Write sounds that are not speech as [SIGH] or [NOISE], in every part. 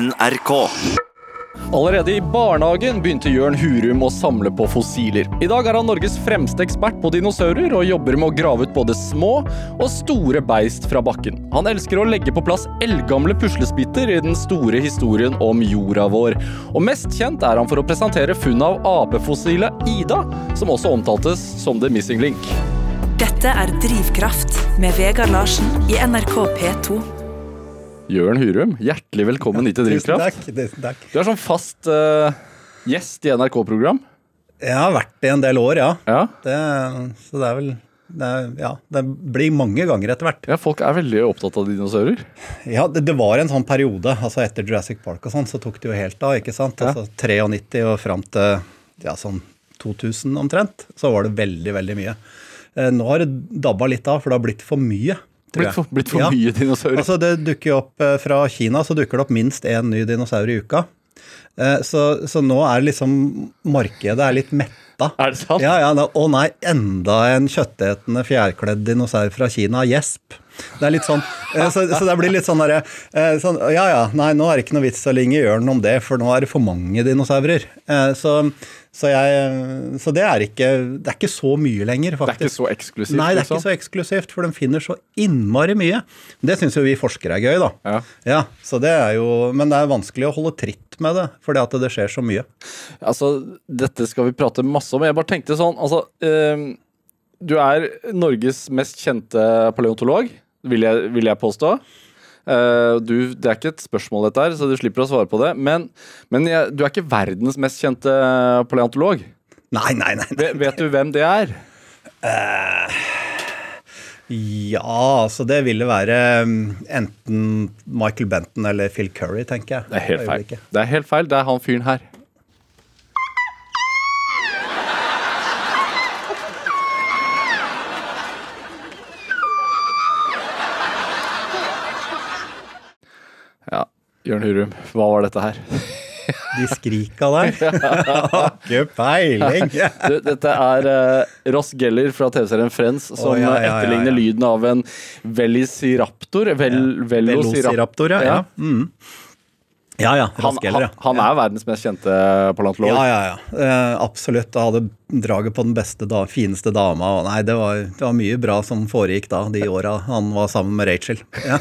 NRK. Allerede i barnehagen begynte Jørn Hurum å samle på fossiler. I dag er han Norges fremste ekspert på dinosaurer, og jobber med å grave ut både små og store beist fra bakken. Han elsker å legge på plass eldgamle puslespiter i den store historien om jorda vår. Og mest kjent er han for å presentere funnet av apefossilet Ida, som også omtaltes som The Missing Link. Dette er Drivkraft med Vegard Larsen i NRK P2. Jørn Hurum, hjertelig velkommen hit til Drivkraft. Tusen takk. Tusen takk. Du er sånn fast uh, gjest i NRK-program. Jeg har vært det i en del år, ja. Ja. Det, så det er vel det, ja, det blir mange ganger etter hvert. ja, folk er veldig opptatt av dinosaurer. Ja, det, det var en sånn periode, altså etter Jurassic Park og sånn, så tok det jo helt av, ikke sant? Ja. Altså 93 og fram til ja, sånn 2000 omtrent, så var det veldig, veldig mye. Eh, Nå har det dabba litt av, for det har blitt for mye. Blitt for, blitt for Ja. mye dinosaurer. Altså det dukker jo opp eh, Fra Kina så dukker det opp minst én ny dinosaur i uka. Eh, Så, så nå er liksom markedet er litt metta. er det sant? Ja, ja, da- Å nei, enda en kjøttetende fjærkledd dinosaur fra Kina. Gjesp. Det er litt sånn, eh, så, så det blir litt sånn derre sånn, Ja ja, nei, nå er det ikke noe vits å linge ørnen om det, for nå er det for mange dinosaurer. Så, så, jeg, så det er ikke Det er ikke så mye lenger, faktisk. Det er ikke så eksklusivt? Nei, det er liksom. ikke så eksklusivt, for de finner så innmari mye. Det syns jo vi forskere er gøy, da. Ja. Ja, så det er jo, Men det er vanskelig å holde tritt med det, fordi at det skjer så mye. Altså, dette skal vi prate masse om. Jeg bare tenkte sånn, altså øh, Du er Norges mest kjente paleontolog, vil jeg, vil jeg påstå. Eh, du, det er ikke et spørsmål, dette her, så du slipper å svare på det. Men, men jeg, du er ikke verdens mest kjente paleontolog. Nei, nei, nei. nei. Vet, du hvem det er? Ja, så det ville være mm, enten Michael Benton eller Phil Curry, tenker jeg. Det er helt feil. Det er helt feil. Det er han fyren her. Jørn Hurum, hva var dette her? [LAUGHS] De skrika der. [LAUGHS] Ikke peiling. [LAUGHS] Dette er uh, Ross Geller fra TV-serien Friends som oh, ja, ja, ja, etterligner lyden av en velisiraptor. Vel, velociraptor. Ja. Ja. Ja, mm. ja. ja, Han, han, han er verdens mest kjente palantolog. Ja, ja, ja. Eh, absolutt. Jeg hadde draget på den beste, da, fineste dama. Og nei, det var, det var mye bra som foregikk da, de åra han var sammen med Rachel. Ja.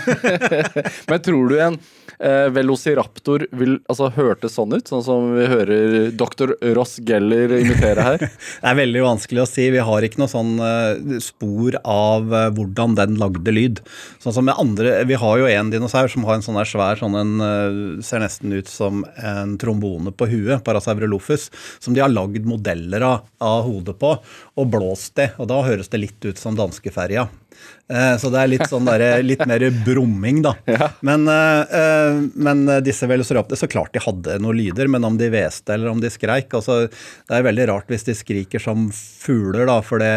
Men tror du en eh, velociraptor vil altså, hørtes sånn ut? Sånn som vi hører dr. Ross Geller imitere her? [LAUGHS] Det er veldig vanskelig å si. Vi har ikke noe sånn eh, spor av eh, hvordan den lagde lyd. Sånn som med andre, Vi har jo en dinosaur som har en sånn svær sånn en, eh, Ser nesten ut som en trombone på huet, Parasaurolophus, som de har lagd modeller av, av hodet på og blåst det. Og da høres det litt ut som danskeferja. Eh, Så det er litt sånn der, litt mer brumming, da. [LAUGHS] Men, eh, eh, men disse velociraptorene Så klart de hadde noen lyder, men om de hveste eller om de skreik altså, Det er veldig rart hvis de skriker som fugler, da, for det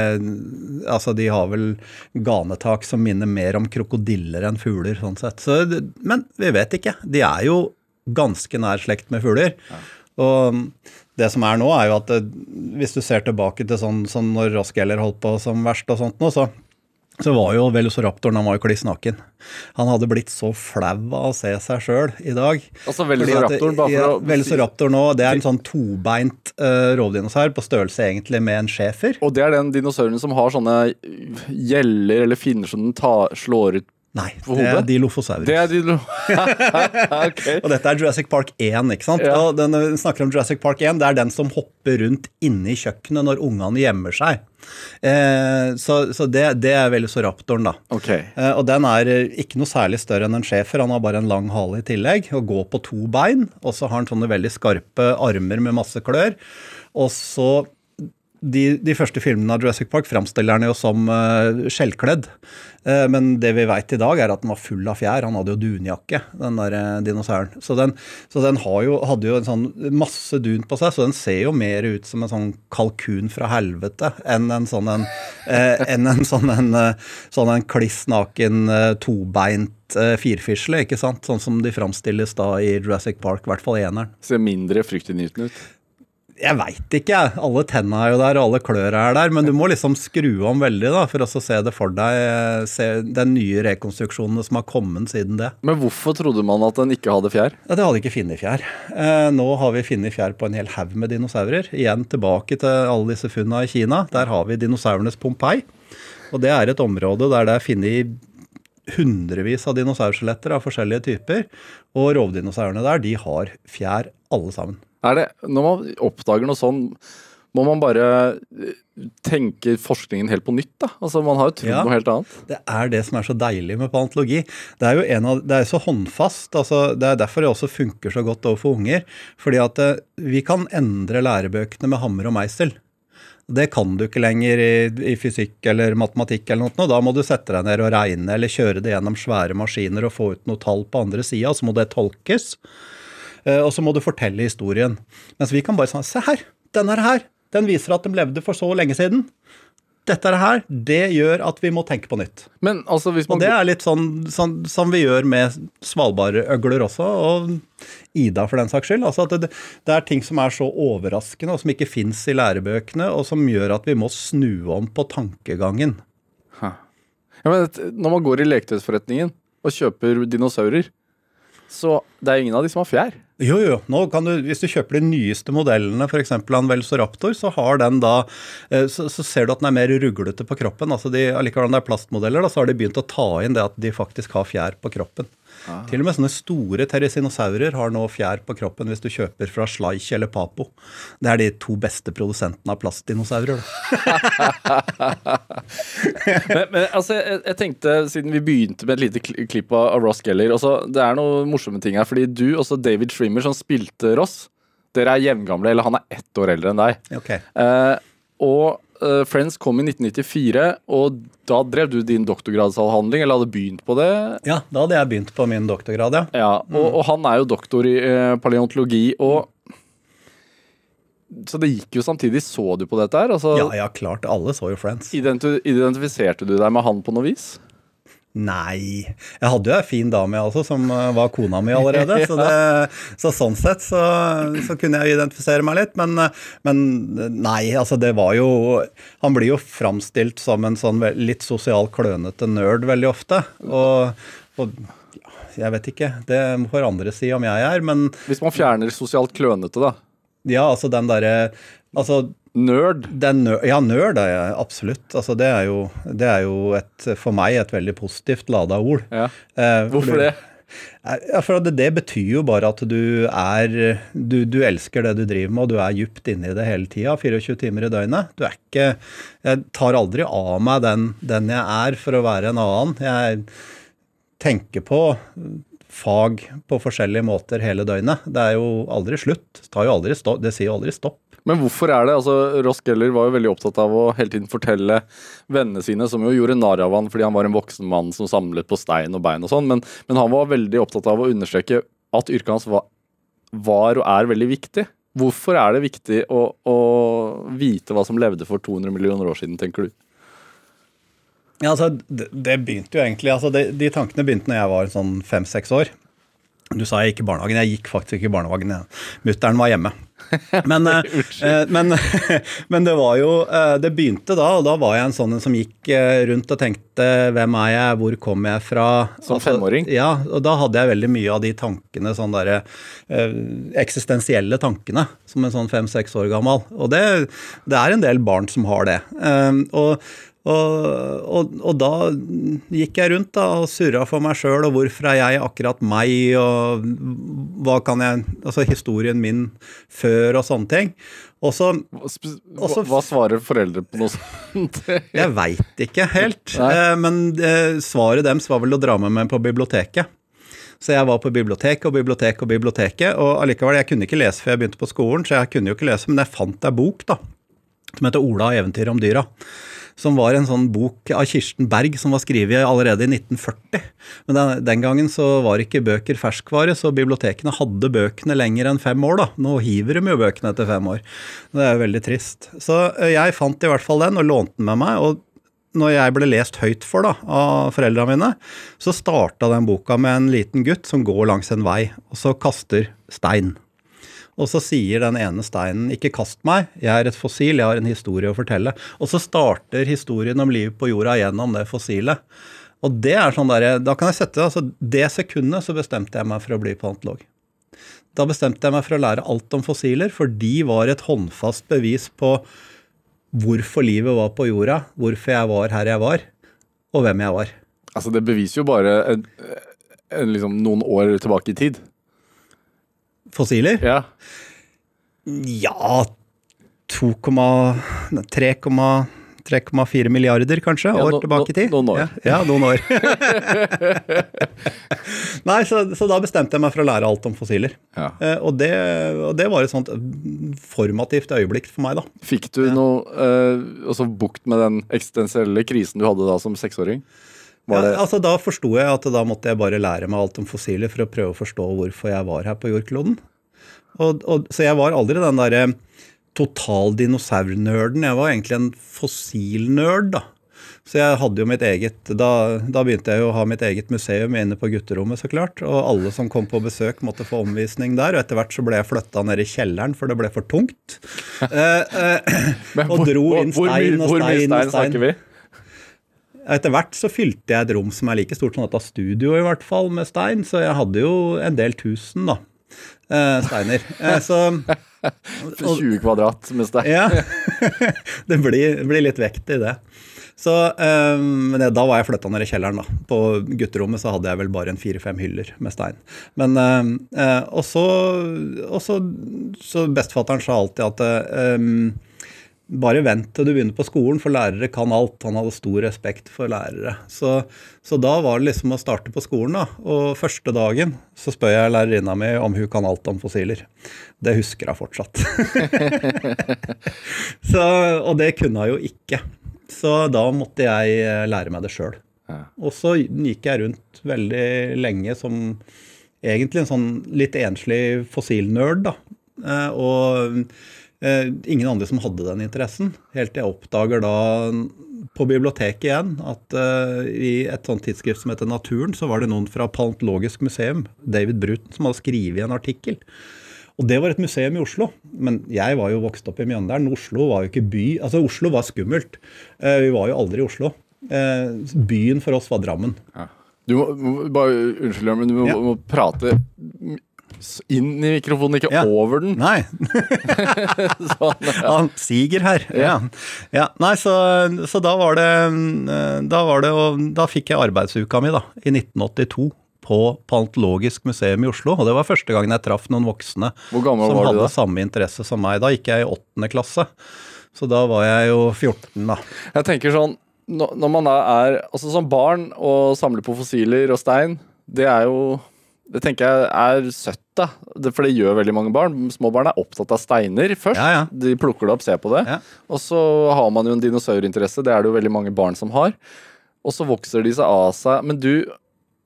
Altså, de har vel ganetak som minner mer om krokodiller enn fugler, sånn sett. Så, men vi vet ikke. De er jo ganske nær slekt med fugler. Og det som er nå, er jo at eh, hvis du ser tilbake til sånn, sånn når Ross Geller holdt på som verst og sånt nå, så så var jo velociraptoren han var jo kliss naken. Han hadde blitt så flau av å se seg sjøl i dag. Altså velociraptoren, bare for ja, å Velociraptor nå, det er en sånn tobeint uh, rovdinosaur på størrelse egentlig med en schæfer. Og det er den dinosauren som har sånne gjeller eller finner som den tar, slår ut Nei, det er? Dilophosaurus. Det er dino... [LAUGHS] ok. Og dette er Jurassic Park 1, ikke sant? Ja. Og den, når vi snakker om Jurassic Park 1, det er den som hopper rundt inne i kjøkkenet når ungene gjemmer seg. Eh, så så det, det er velociraptoren, da. Ok. Eh, Og den er eh, ikke noe særlig større enn en schæfer. Han har bare en lang hale i tillegg og går på to bein. Og så har han sånne veldig skarpe armer med masse klør. Og så de, de første filmene av Jurassic Park framstiller han jo som uh, skjellkledd. Uh, men det vi veit i dag, er at den var full av fjær. Han hadde jo dunjakke, den der uh, dinosauren. Så den, så den jo, hadde jo en sånn masse dun på seg, så den ser jo mer ut som en sånn kalkun fra helvete enn en sånn en, enn en sånn en, sånn en kliss naken tobeint firfisle? Sånn som de framstilles da i Jurassic Park, i hvert fall eneren. Ser mindre fryktinngytende ut. Jeg veit ikke, jeg. Alle tenna er jo der, og alle klør er der. Men du må liksom skru om veldig da, for å se det for deg. Se den nye rekonstruksjonene som har kommet siden det. Men hvorfor trodde man at den ikke hadde fjær? Ja, Det hadde ikke funnet fjær. Eh, nå har vi funnet fjær på en hel haug med dinosaurer. Igjen tilbake til alle disse funnene i Kina. Der har vi dinosaurenes Pompeii. Og det er et område der det er funnet hundrevis av dinosaurskjeletter av forskjellige typer. Og rovdinosaurene der, de har fjær alle sammen. Er det, når man oppdager noe sånn, må man bare eh, tenke forskningen helt på nytt, da? Altså, Man har jo trodd Ja. noe helt annet. Det er det som er så deilig med paleontologi. Det er jo en av, det er så håndfast. altså Det er derfor det også funker så godt overfor unger. Fordi at eh, vi kan endre lærebøkene med hammer og meisel. Det kan du ikke lenger i, i fysikk eller matematikk. eller noe. Da må du sette deg ned og regne eller kjøre det gjennom svære maskiner og få ut noe tall på andre sida, så må det tolkes. Eh, Og så må du fortelle historien. Mens vi kan bare sånn Se her! Den er her! Den viser at de levde for så lenge siden. Dette er her, det gjør at vi må tenke på nytt. Men altså, Og det er litt sånn, sånn som vi gjør med svalbardøgler også, og Ida for den saks skyld. Altså at det, det er ting som er så overraskende, og som ikke fins i lærebøkene, og som gjør at vi må snu om på tankegangen. ja, men, Når man går i leketøysforretningen og kjøper dinosaurer, så det er ingen av de som har fjær. Jo, jo. Nå kan du, hvis du kjøper de nyeste modellene, f.eks. en Raptor, så har den da eh, så, så ser du at den er mer ruglete på kroppen. altså de, Allikevel om det er plastmodeller, da, så har de begynt å ta inn det at de faktisk har fjær på kroppen. Til og med sånne store terresinosaurer har nå fjær på kroppen hvis du kjøper fra Sleich eller Papo. Det er de to beste produsentene av plastdinosaurer. [LAUGHS] Men, men altså, jeg, jeg tenkte, siden vi begynte med et lite klipp av, av Ross Geller også, Det er noen morsomme ting her. Fordi du, også David Schwimmer, som spilte Ross, dere er jevngamle. Eller han er ett år eldre enn deg. Okay. Eh, og Friends kom i 1994, og da drev du din doktorgradsavhandling, eller hadde begynt på det. Ja, da hadde jeg begynt på min doktorgrad, ja. Ja, og, og han er jo doktor i eh, paleontologi, og Så det gikk jo samtidig. Så du på dette her? Altså, Ja, ja, klart. Alle så jo Friends. identifiserte du deg med han på noe vis? Nei. Jeg hadde jo ei fin dame altså, som eh, var kona mi allerede. [LAUGHS] så, det, så sånn sett så, så kunne jeg identifisere meg litt. Men, eh, men eh, nei, altså det var jo Han blir jo framstilt som en sånn litt sosial klønete nerd veldig ofte. Og, og ja, jeg vet ikke. Det får andre si om jeg er, men Hvis man fjerner sosialt klønete, da. ja, altså den derre Altså Nerd. Den, nø- ja, nerd er jeg absolutt. Altså, det er jo, det er jo et, for meg et veldig positivt lada ord. Ja. Eh, Hvorfor det? Ja, for det, det betyr jo bare at du er du, du elsker det du driver med, og du er djupt inne i det hele tida. 24 timer i døgnet. Du er ikke Jeg tar aldri av meg den, den jeg er, for å være en annen. Jeg tenker på fag på forskjellige måter hele døgnet. Det er jo aldri slutt. Det, tar jo aldri stopp, det sier jo aldri stopp. Men hvorfor er det? altså Ross Geller var jo veldig opptatt av å hele tiden fortelle vennene sine, som jo gjorde narr av han fordi han var en voksen mann som samlet på stein og bein og sånn, men, men han var veldig opptatt av å understreke at yrket hans var, var og er veldig viktig. Hvorfor er det viktig å, å vite hva som levde for 200 millioner år siden, tenker du? Ja, altså, det, det begynte jo egentlig altså, det, De tankene begynte når jeg var sånn fem-seks år. Du sa jeg gikk i barnehagen. Jeg gikk faktisk ikke i barnehagen. Mutter'n var hjemme. [LAUGHS] Men, eh, eh, men, [LAUGHS] men det var jo eh, Det begynte da, og da var jeg en sånn som gikk rundt og tenkte Hvem er jeg, hvor kommer jeg fra? Som femåring? Ja, og da hadde jeg veldig mye av de tankene, sånn derre eksistensielle tankene, som en sånn fem-seks år gammel. Og det, det er en del barn som har det. Og og, og, og da gikk jeg rundt da, og surra for meg sjøl, og hvorfor er jeg akkurat meg, og hva kan jeg Altså historien min før, og sånne ting. Og så Hva, hva svarer foreldre på noe sånt? [LAUGHS] Jeg veit ikke helt, [LAUGHS] Nei. eh, men eh, svaret deres var vel å dra med meg på biblioteket. Så jeg var på biblioteket og biblioteket og biblioteket, og allikevel, jeg kunne ikke lese før jeg begynte på skolen, så jeg kunne jo ikke lese, men jeg fant ei bok, da, som heter Ola og eventyret om dyra. Som var en sånn bok av Kirsten Berg som var skrevet allerede i 1940. Men den, den gangen så var ikke bøker ferskvare, så bibliotekene hadde bøkene lenger enn fem år. da. Nå hiver de jo bøkene etter fem år. Det er jo veldig trist. Så eh, jeg fant i hvert fall den og lånte den med meg. og når jeg ble lest høyt for da, av foreldrene mine, så starta den boka med en liten gutt som går langs en vei, og så kaster stein. Og så sier den ene steinen 'ikke kast meg, jeg er et fossil, jeg har en historie å fortelle'. Og så starter historien om livet på jorda gjennom det fossilet. Og det er sånn der, da kan jeg sette, altså Det sekundet så bestemte jeg meg for å bli paleontolog. Da bestemte jeg meg for å lære alt om fossiler, for de var et håndfast bevis på hvorfor livet var på jorda, hvorfor jeg var her jeg var, og hvem jeg var. Altså, det beviser jo bare en, en, liksom noen år tilbake i tid. Fossiler? Ja. Ja 3,4 milliarder, kanskje, Ja, år no- tilbake i tid. noen år. Ja, ja noen år. [LAUGHS] Nei, så, så da bestemte jeg meg for å lære alt om fossiler. ja. Eh, og, det, og det var et sånt formativt øyeblikk for meg, da. Fikk du noe eh, altså bukt med den eksistensielle krisen du hadde da som seksåring? Ja, altså Da forsto jeg at da måtte jeg bare lære meg alt om fossiler for å prøve å forstå hvorfor jeg var her på jordkloden. Og, og, så jeg var aldri den derre total dinosaurnerden. Jeg var egentlig en fossilnerd, da. Så jeg hadde jo mitt eget da, da begynte jeg jo å ha mitt eget museum inne på gutterommet, så klart. Og alle som kom på besøk, måtte få omvisning der. Og etter hvert så ble jeg flytta ned i kjelleren, for det ble for tungt. [LAUGHS] Eh, eh, og dro inn stein og stein Hvor mye stein. snakker vi? Etter hvert så fylte jeg et rom som er like stort som dette studioet, i hvert fall, med stein. Så jeg hadde jo en del tusen, da. Eh, steiner. Eh, så [LAUGHS] og- 20 kvadrat med stein. Ja. [LAUGHS] det blir, blir litt vekt i det. Så, eh, men det, Da var jeg flytta ned i kjelleren. da. På gutterommet så hadde jeg vel bare en fire-fem hyller med stein. Men, Og så, så, så Bestefatteren sa alltid at bare vent til du begynner på skolen, for lærere kan alt. Han hadde stor respekt for lærere. Så, så da var det liksom å starte på skolen, da. Og første dagen så spør jeg lærerinna mi om hun kan alt om fossiler. Det husker hun fortsatt. [LAUGHS] så, og det kunne hun jo ikke. Så da måtte jeg eh, lære meg det sjøl. Og så gikk jeg rundt veldig lenge som egentlig en sånn litt enslig fossilnerd, da. Eh, Og ingen andre som hadde den interessen. Helt til jeg oppdager da på biblioteket igjen at eh, i et sånt tidsskrift som heter Naturen, så var det noen fra Paleontologisk museum, David Bruton, som hadde skrevet en artikkel. Og det var et museum i Oslo. Men jeg var jo vokst opp i Mjøndalen. Oslo var jo ikke by. Altså, Oslo var skummelt. Eh, Vi var jo aldri i Oslo. Eh, Byen for oss var Drammen. Du må, bare, Unnskyld, men du må, Ja. må prate inn i mikrofonen, ikke Ja. over den. Nei, Sånn, [LAUGHS] ja. [LAUGHS] han siger her. Ja. ja. Nei, så, så da var det eh, Da var det, og da fikk jeg arbeidsuka mi, da, i 1982. På Paleontologisk museum i Oslo. Og det var første gangen jeg traff noen voksne som hadde da? samme interesse som meg. Da gikk jeg i åttende klasse. Så da var jeg jo 14, da. Jeg tenker sånn når man er Altså som barn og samler på fossiler og stein, det er jo Det tenker jeg er søtt, da. Det, for det gjør veldig mange barn. Små barn er opptatt av steiner først. Ja, ja. De plukker det opp, ser på det. Ja. Og så har man jo en dinosaurinteresse. Det er det jo veldig mange barn som har. Og så vokser de seg av seg. Men du,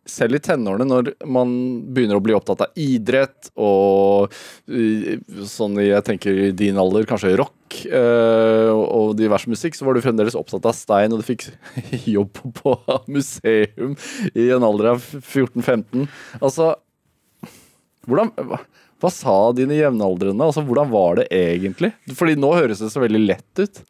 selv i tenårene, når man begynner å bli opptatt av idrett og øh, sånn jeg tenker i din alder, kanskje rock øh, og divers musikk, så var du fremdeles opptatt av stein, og du fikk [LAUGHS] jobb på museum i en alder av 14-15. Altså, hvordan hva, hva sa dine jevnaldrende? Altså, hvordan var det egentlig? Fordi nå høres det så veldig lett ut.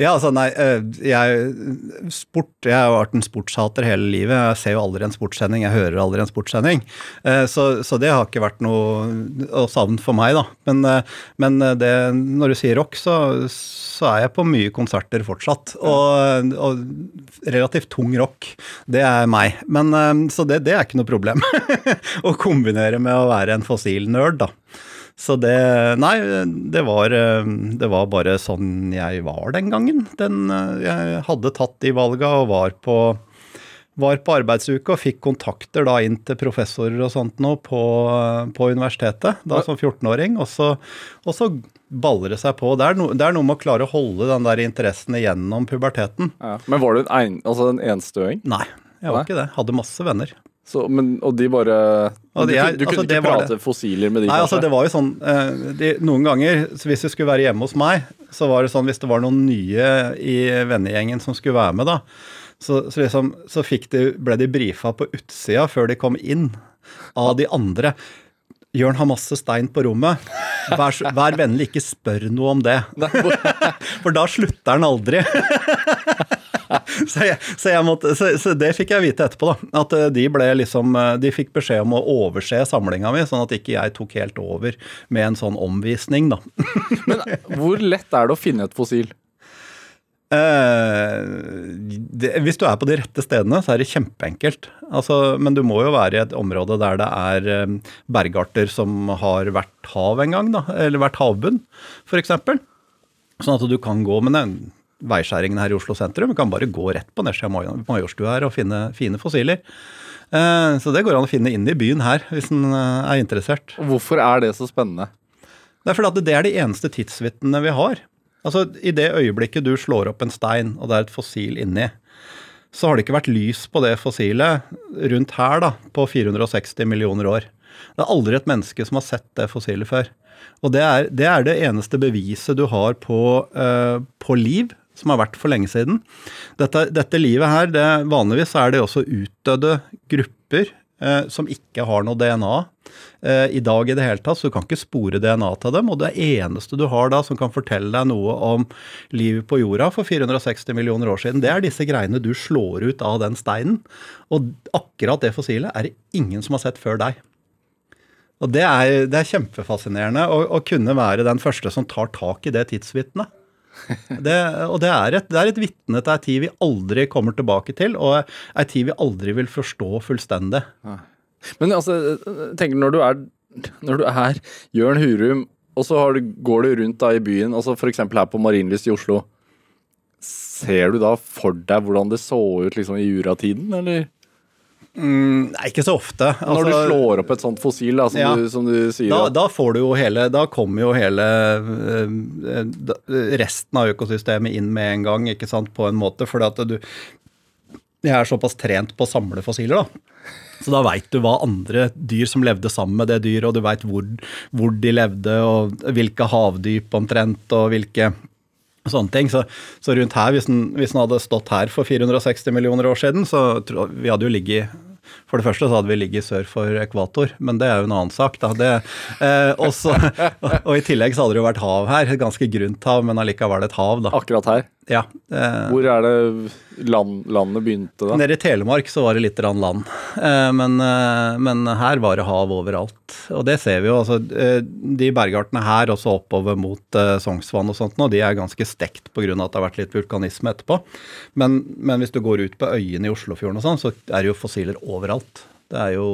Ja, altså nei, eh, jeg, sport, jeg har vært en sportshater hele livet. Jeg ser jo aldri en sportssending, jeg hører aldri en sportssending. Eh, Så, så det har ikke vært noe å savne for meg, da. Men, eh, men det, når du sier rock, så, så er jeg på mye konserter fortsatt. Og, og relativt tung rock, det er meg. Men, så det, det er ikke noe problem [LAUGHS] å kombinere med å være en fossil nerd, da. Så det Nei, det var, eh, det var bare sånn jeg var den gangen. Den, eh, jeg hadde tatt de valga og var på, var på arbeidsuke og fikk kontakter da inn til professorer og sånt nå på, på universitetet, da som 14-åring. Og, så- og så baller det seg på. Det er, no, det er noe med å klare å holde den der interessen igjennom puberteten. Men var du en, altså en enstøing? Nei, jeg var Nei? ikke det. Hadde masse venner. Så, men, og de bare Og Du, de er- kunne- du altså, kunne ikke prate prate fossiler med de, Nei, altså det var jo sånn eh, de, Noen ganger, hvis du skulle være hjemme hos meg, så var det sånn hvis det var noen nye i vennegjengen som skulle være med, da, så, så, liksom, så de, ble de brifa på utsida før de kom inn av de andre. Jørn har masse stein på rommet. Vær, vær vennlig, ikke spør noe om det. [LAUGHS] For da slutter han aldri. [LAUGHS] [LAUGHS] så, jeg, så, jeg måtte, så, så det fikk jeg vite etterpå, da. At eh, de liksom eh, De fikk beskjed om å overse samlinga mi, sånn at ikke jeg tok helt over med en sånn omvisning, da. [LAUGHS] Men hvor lett er det å finne et fossil? Eh, det, hvis du er på de rette stedene, så er det kjempeenkelt. Altså, men du må jo være i et område der det er eh, bergarter som har vært hav en gang, da, eller vært havbunn, f.eks. Sånn at du kan gå med den veiskjæringen her i Oslo sentrum. Du kan bare gå rett på nedsida av Majorstua her og finne fine fossiler. Eh, så det går an å finne inn i byen her, hvis en eh, er interessert. Hvorfor er det så spennende? Det er fordi at det er de eneste tidsvitnene vi har. Altså, I det øyeblikket du slår opp en stein, og det er et fossil inni, så har det ikke vært lys på det fossilet rundt her da, på 460 millioner år. Det er aldri et menneske som har sett det fossilet før. Og det er det, er det eneste beviset du har på, uh, på liv som har vært for lenge siden. Dette, dette livet her, det, vanligvis er det også utdødde grupper eh, som ikke har noe DNA eh, i dag i det hele tatt, så du kan ikke spore DNA til dem. Og det eneste du har da som kan fortelle deg noe om livet på jorda for 460 millioner år siden, det er disse greiene du slår ut av den steinen. Og akkurat det fossilet er det ingen som har sett før deg. Og det er, det er kjempefascinerende å, å kunne være den første som tar tak i det tidsvitnet. [LAUGHS] Det, og det er et, det er et vitne til ei tid vi aldri kommer tilbake til, og ei tid vi aldri vil forstå fullstendig. Men altså, tenker når du er, når du er Jørn Hurum, og så du, går du rundt da i byen, altså f.eks. her på Marienlyst i Oslo. Ser du da for deg hvordan det så ut liksom i juratiden, eller? Nei, ikke så ofte. Når du Altså, slår opp et sånt fossil, da, som, Ja. du, som du sier da, da får du jo hele Da kommer jo hele øh, resten av økosystemet inn med en gang, ikke sant, på en måte. Fordi at du Jeg er såpass trent på å samle fossiler, da. Så da veit du hva andre dyr som levde sammen med det dyret, og du veit hvor, hvor de levde, og hvilke havdyp omtrent, og hvilke sånne ting. Så, så rundt her, hvis den, hadde stått her for 460 millioner år siden, så tror vi hadde jo ligget for det første så hadde vi ligget sør for ekvator, men det er jo en annen sak. da. Det, eh, også, [LAUGHS] og i tillegg så hadde det jo vært hav her. Et ganske grunt hav, men allikevel et hav, da. Akkurat her. Ja, eh, Hvor er det land, landet begynte, da? Nede i Telemark så var det litt land, eh, men, eh, men her var det hav overalt. Og det ser vi jo. altså eh, De bergartene her, også oppover mot eh, Sognsvann og sånt, nå, de er ganske stekt pga. at det har vært litt vulkanisme etterpå. Men, men hvis du går ut på øyene i Oslofjorden og sånn, så er det jo fossiler overalt. Det er jo,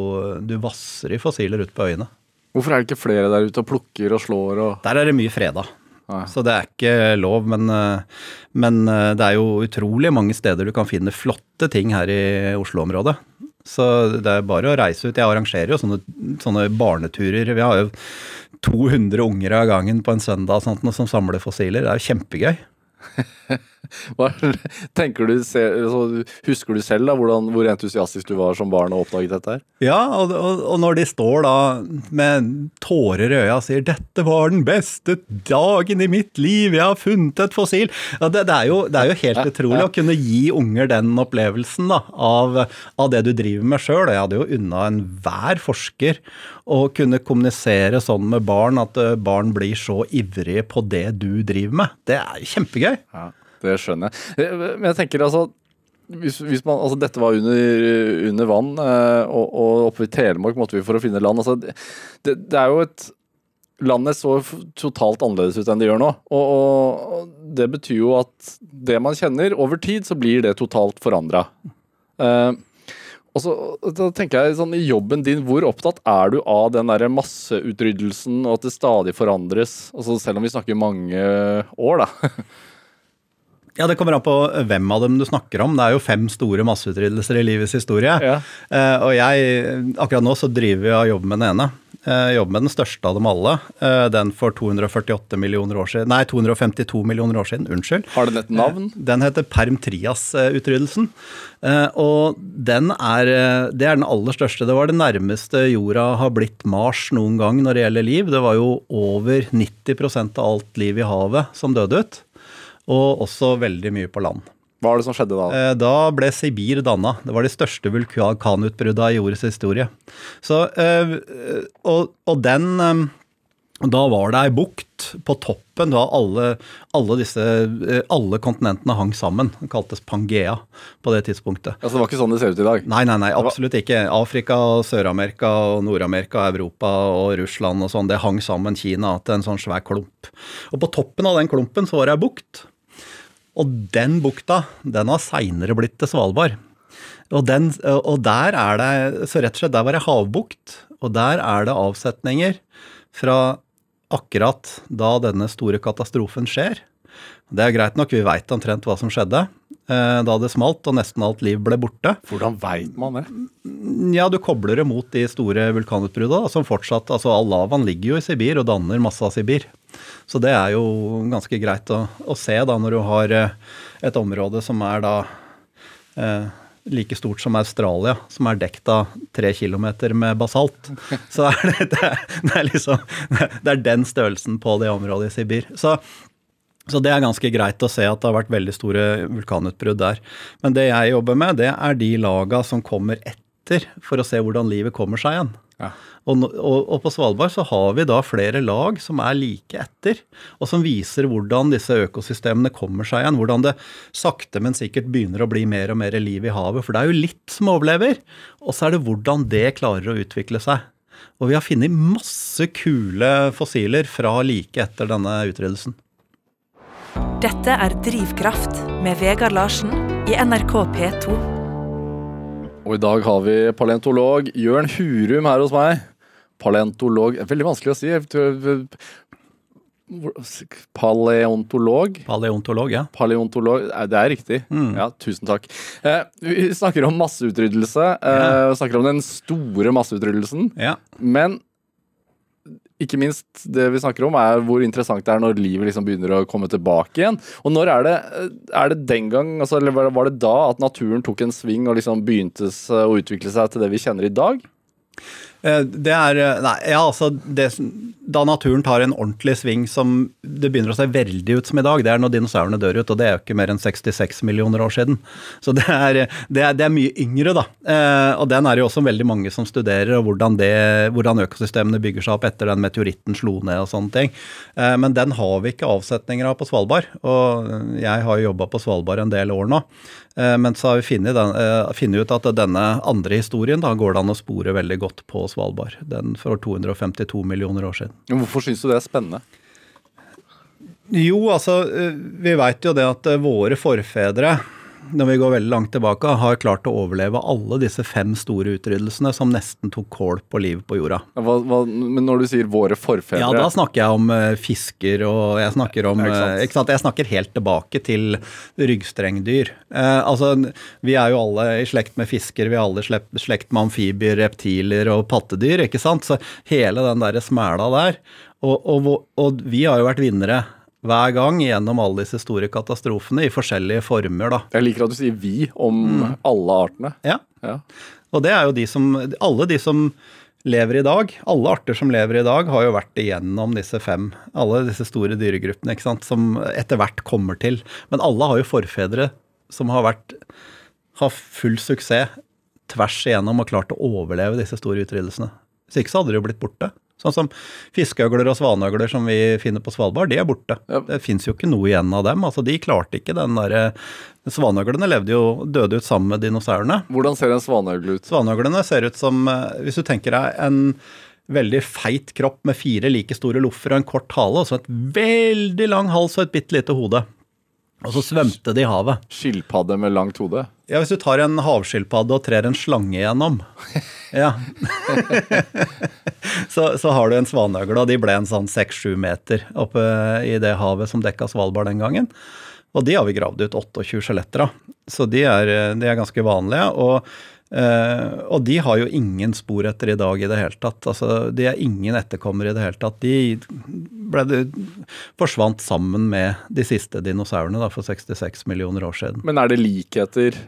Du vasser i fossiler ute på øyene. Hvorfor er det ikke flere der ute og plukker og slår og Der er det mye freda. Så det er ikke lov, men, eh, men eh, det er jo utrolig mange steder du kan finne flotte ting her i Oslo-området. Så det er bare å reise ut. Jeg arrangerer jo sånne, sånne barneturer. Vi har jo 200 unger av gangen på en søndag sånt, som samler fossiler. Det er jo kjempegøy. [LAUGHS] [LAUGHS] Hva, tenker du, se- så Husker du selv da, hvordan, hvor entusiastisk du var som barn og oppdaget dette her? Ja, og, og, og når de står da med tårer i øya og sier 'dette var den beste dagen i mitt liv, jeg har funnet et fossil' ja, det, det, er jo, det er jo helt utrolig å kunne gi unger den opplevelsen da, av, av det du driver med sjøl. Jeg hadde jo unna enhver forsker å kunne kommunisere sånn med barn at eh, barn blir så ivrige på det du driver med. Det er jo kjempegøy. Ja, det skjønner jeg. Eh, Men jeg tenker altså hvis, hvis man, altså Dette var under, under vann, eh, og, og oppe i Telemark måtte vi for å finne land. Altså, det, det er jo et Landet så totalt annerledes ut enn det gjør nå. Og, og, det betyr jo at det man kjenner, over tid så blir det totalt forandra. Uh, og så da tenker jeg sånn I jobben din, hvor opptatt er du av den der masseutryddelsen, og at det stadig forandres? Altså Selv om vi snakker mange år, da. [LAUGHS] Ja, Det kommer an på hvem av dem du snakker om. Det er jo fem store masseutryddelser i livets historie. Ja. Uh, og jeg, akkurat nå så driver jeg og jobber med den ene. Uh, jobber med den største av dem alle. Uh, den for 248 millioner år siden. Nei, 252 millioner år siden. Unnskyld. Har den et navn? Den heter Permtrias-utryddelsen. Og den er, det er den aller største. Det var det nærmeste jorda har blitt Mars noen gang når det gjelder liv. Det var jo over 90% av alt liv i havet som døde ut. Og også veldig mye på land. Hva var det som skjedde da? Eh, Da ble Sibir danna. Det var de største vulkanutbruddene i jordets historie. Så, eh, og, og den eh, Da var det ei bukt på toppen da alle, alle disse Alle kontinentene hang sammen. Det kaltes Pangea på det tidspunktet. Altså, det var ikke sånn det ser ut i dag? Nei, nei, nei, absolutt ikke. Afrika, Sør-Amerika, og Nord-Amerika, Europa og Russland og sånn, det hang sammen Kina til en sånn svær klump. Og på toppen av den klumpen så var det ei bukt. Og den bukta, den har seinere blitt til Svalbard. Og, den, og der er det Så rett og slett, der var det havbukt, og der er det avsetninger fra akkurat da denne store katastrofen skjer. Det er greit nok, vi veit omtrent hva som skjedde da det smalt og nesten alt liv ble borte. Hvordan veit man det? Ja, du kobler det mot de store vulkanutbruddene, som fortsatt Altså, all lavaen ligger jo i Sibir og danner masse av Sibir. Så det er jo ganske greit å, å se da, når du har eh, et område som er da eh, like stort som Australia, som er dekt av tre kilometer med basalt. Så er det, det, er, det er liksom Det er den størrelsen på det området i Sibir. Så så det er ganske greit å se at det har vært veldig store vulkanutbrudd der. Men det jeg jobber med, det er de laga som kommer etter, for å se hvordan livet kommer seg igjen. Ja. Og, og, og på Svalbard så har vi da flere lag som er like etter, og som viser hvordan disse økosystemene kommer seg igjen. Hvordan det sakte, men sikkert begynner å bli mer og mer liv i havet. For det er jo litt som overlever. Og så er det hvordan det klarer å utvikle seg. Og vi har funnet masse kule fossiler fra like etter denne utryddelsen. Dette er Drivkraft med Vegard Larsen i NRK P2. Og i dag har vi paleontolog Jørn Hurum her hos meg. Paleontolog Veldig vanskelig å si. Paleontolog? Paleontolog, ja. Paleontolog, det er riktig. Ja, tusen takk. Eh, vi snakker om masseutryddelse. Eh, Ja. vi snakker om den store masseutryddelsen. ja. Men ikke minst det vi snakker om, er hvor interessant det er når livet liksom begynner å komme tilbake igjen. Og når er det, er det den gang, altså, eller var det da at naturen tok en sving og liksom begynte å utvikle seg til det vi kjenner i dag? Eh, Det er eh, Nei, ja, altså det, Da naturen tar en ordentlig sving som det begynner å se veldig ut som i dag, det er når dinosaurene dør ut, og det er jo ikke mer enn 66 millioner år siden. Så det er, det er, det er mye yngre, da. Eh, og den er jo også veldig mange som studerer, og hvordan, hvordan økosystemene bygger seg opp etter den meteoritten slo ned og sånne ting. Eh, men den har vi ikke avsetninger av på Svalbard, og jeg har jo jobba på Svalbard en del år nå. Eh, Men så har vi funnet, eh, ut at denne andre historien da går det an å spore veldig godt på. Den for 252 millioner år siden. Hvorfor syns du det er spennende? Jo, altså, eh, vi veit jo det at eh, våre forfedre, når vi går veldig langt tilbake, har klart å overleve alle disse fem store utryddelsene som nesten tok kål på livet på jorda. Hva, hva, men når du sier våre forfedre Ja, da snakker jeg om uh, fisker, og jeg snakker om ikke sant. eh, ikke sant? Jeg snakker helt tilbake til ryggstrengdyr. Uh, altså, vi er jo alle i slekt med fisker, vi er alle i slekt- slekt med amfibier, reptiler og pattedyr, ikke sant? Så hele den derre smæla der. Og, og, og vi har jo vært vinnere hver gang gjennom alle disse store katastrofene i forskjellige former, da. Jeg liker at du sier 'vi' om alle artene. Ja. Ja. Og det er jo de som Alle de som lever i dag, alle arter som lever i dag, har jo vært igjennom disse fem. Alle disse store dyregruppene, ikke sant, som etter hvert kommer til. Men alle har jo forfedre som har vært Har full suksess tvers igjennom og klart å overleve disse store utryddelsene. Hvis ikke så hadde de jo blitt borte. Sånn som fiskeøgler og svaneøgler som vi finner på Svalbard, de er borte. Ja. Det fins jo ikke noe igjen av dem. altså De klarte ikke den derre Svaneøglene levde jo, døde ut sammen med dinosaurene. Hvordan ser en svaneøgle ut? Svaneøglene ser ut som, eh, hvis du tenker deg en veldig feit kropp med fire like store loffer og en kort hale, og så et veldig lang hals og et bitte lite hode. Og så svømte de i havet. Skilpadde med langt hode? Ja, hvis du tar en havskilpadde og trer en slange gjennom, ja. [LAUGHS] så, så har du en svanøgle, og de ble en sånn seks-sju meter oppe i det havet som dekka Svalbard den gangen. Og de har vi gravd ut 28 skjeletter av. Så de er, de er ganske vanlige. Og, eh, og de har jo ingen spor etter i dag i det hele tatt. Altså, de er ingen etterkommere i det hele tatt. De ble, de forsvant sammen med de siste dinosaurene da, for 66 millioner år siden. Men er det likheter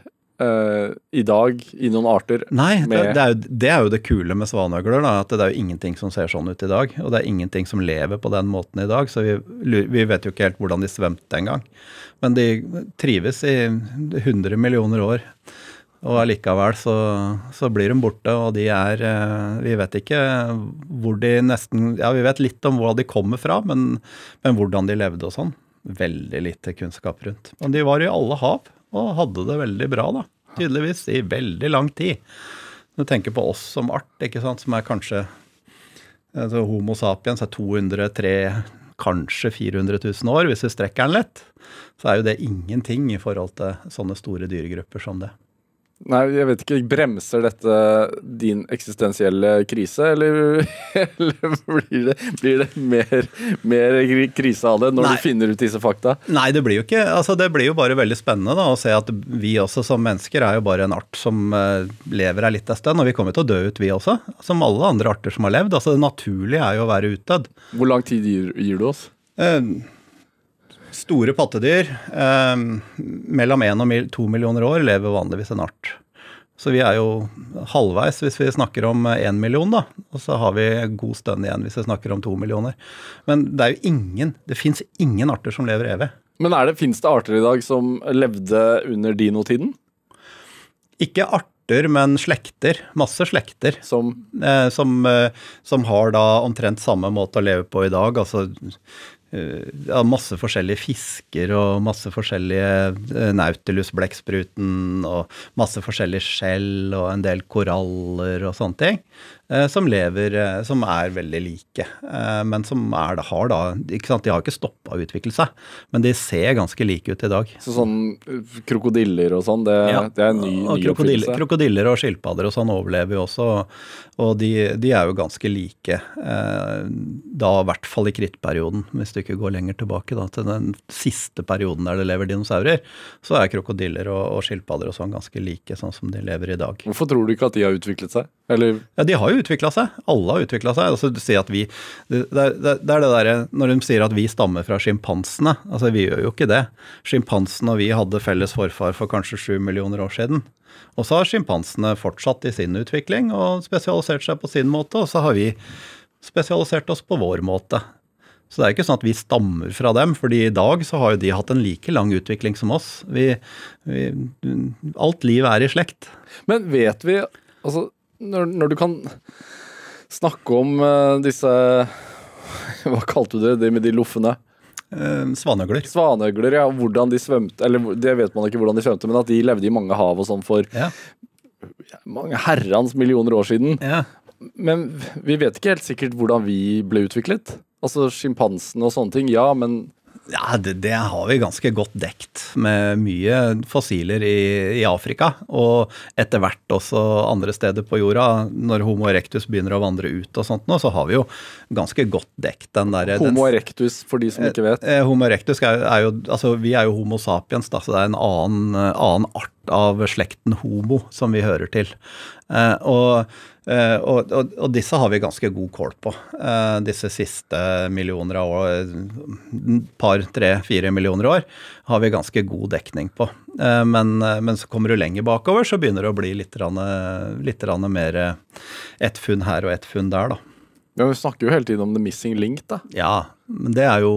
uh, i dag i noen arter. Nei, det, det, er jo, det er jo det kule med svanøgler. Da, at det er jo ingenting som ser sånn ut i dag. Og det er ingenting som lever på den måten i dag. Så vi, vi vet jo ikke helt hvordan de svømte engang. Men de trives i 100 millioner år. Og allikevel så, så blir de borte, og de er eh, Vi vet ikke hvor de nesten Ja, vi vet litt om hvor de kommer fra, men, men hvordan de levde og sånn. Veldig lite kunnskap rundt. Men de var i alle hav, og hadde det veldig bra, da. Tydeligvis. I veldig lang tid. Du tenker på oss som art, ikke sant, som er kanskje altså Homo sapiens er 200 3 kanskje 400 000 år, hvis vi strekker den lett. Så er jo det ingenting i forhold til sånne store dyregrupper som det. Nei, jeg vet ikke. Bremser dette din eksistensielle krise, eller, [LAUGHS] eller blir, det, blir det mer, mer krise av det når Nei. du finner ut disse fakta? Nei, det blir jo ikke altså Det blir jo bare veldig spennende da, å se at vi også som mennesker er jo bare en art som eh, lever litt en stund. Og vi kommer til å dø ut, vi også. Som alle andre arter som har levd. Altså Det naturlige er jo å være utdødd. Hvor lang tid gir, gir du oss? Eh, store pattedyr, eh, mellom 1 og mil, to millioner år, lever vanligvis en art. Så vi er jo halvveis hvis vi snakker om 1 million, da. Og så har vi god stønn igjen hvis vi snakker om to millioner. Men det er jo ingen, det fins ingen arter som lever evig. Men er det, Fins det arter i dag som levde under dinotiden? Ikke arter, men slekter. Masse slekter. Som Eh, som, eh, som har da omtrent samme måte å leve på i dag. Altså ja, masse forskjellige fisker og masse forskjellige eh, Nautilus-blekkspruten og masse forskjellige skjell og en del koraller og sånne ting. Eh, Som lever, eh, som er veldig like, eh, men som er, har da ikke sant, De har ikke stoppa å utvikle seg, men de ser ganske like ut i dag. så sånn krokodiller og sånn, det, Ja, det er en ny, og ny krokodiller, oppfinnelse. krokodiller og skilpadder og sånn overlever jo også, og de, de er jo ganske like. Da i hvert fall i krittperioden, hvis du ikke går lenger tilbake da, til den siste perioden der det lever dinosaurer, så er krokodiller og, og skilpadder og sånn ganske like sånn som de lever i dag. Hvorfor tror du ikke at de har utviklet seg? Eller Ja, de har jo utvikla seg. Alle har utvikla seg. Altså, du sier at vi, det, er- det er det derre Når de sier at vi stammer fra sjimpansene altså Vi gjør jo ikke det. Sjimpansene og vi hadde felles forfar for kanskje sju millioner år siden. Og så har sjimpansene fortsatt i sin utvikling og spesialisert seg på sin måte, og så har vi spesialisert oss på vår måte. Så det er ikke sånn at vi stammer fra dem, fordi i dag så har jo de hatt en like lang utvikling som oss. Vi, vi, alt liv er i slekt. Men vet vi Altså, når, når du kan snakke om eh, disse [LAUGHS] Hva kalte du det, det med de loffene? Eh, svanøgler. Svanøgler, ja. Hvordan de svømte Eller det vet man ikke hvordan de svømte, men at de levde i mange hav og sånn for Ja. mange herrens millioner år siden. ja. Men vi vet ikke helt sikkert hvordan vi ble utviklet. Altså sjimpansene og sånne ting, ja, men Ja, det, det har vi ganske godt dekt med mye fossiler i, i Afrika. Og etter hvert også andre steder på jorda. Når Homo erectus begynner å vandre ut og sånt nå, så har vi jo ganske godt dekt den derre Homo erectus, for de som ikke vet. Eh, Homo erectus er, er jo Altså, vi er jo Homo sapiens, da, så det er en annen, eh, annen art av slekten homo som vi hører til. Eh, og, eh, og, og, og disse har vi ganske god kål på. Eh, disse siste millioner av år, par, tre, fire millioner år, har vi ganske god dekning på. Eh, men, eh, men så kommer du lenger bakover, så begynner det å bli litt, rann, litt rann mer eh, ett funn her og ett funn der, da. Ja, vi snakker jo hele tiden om the missing link, da. Ja, men det er jo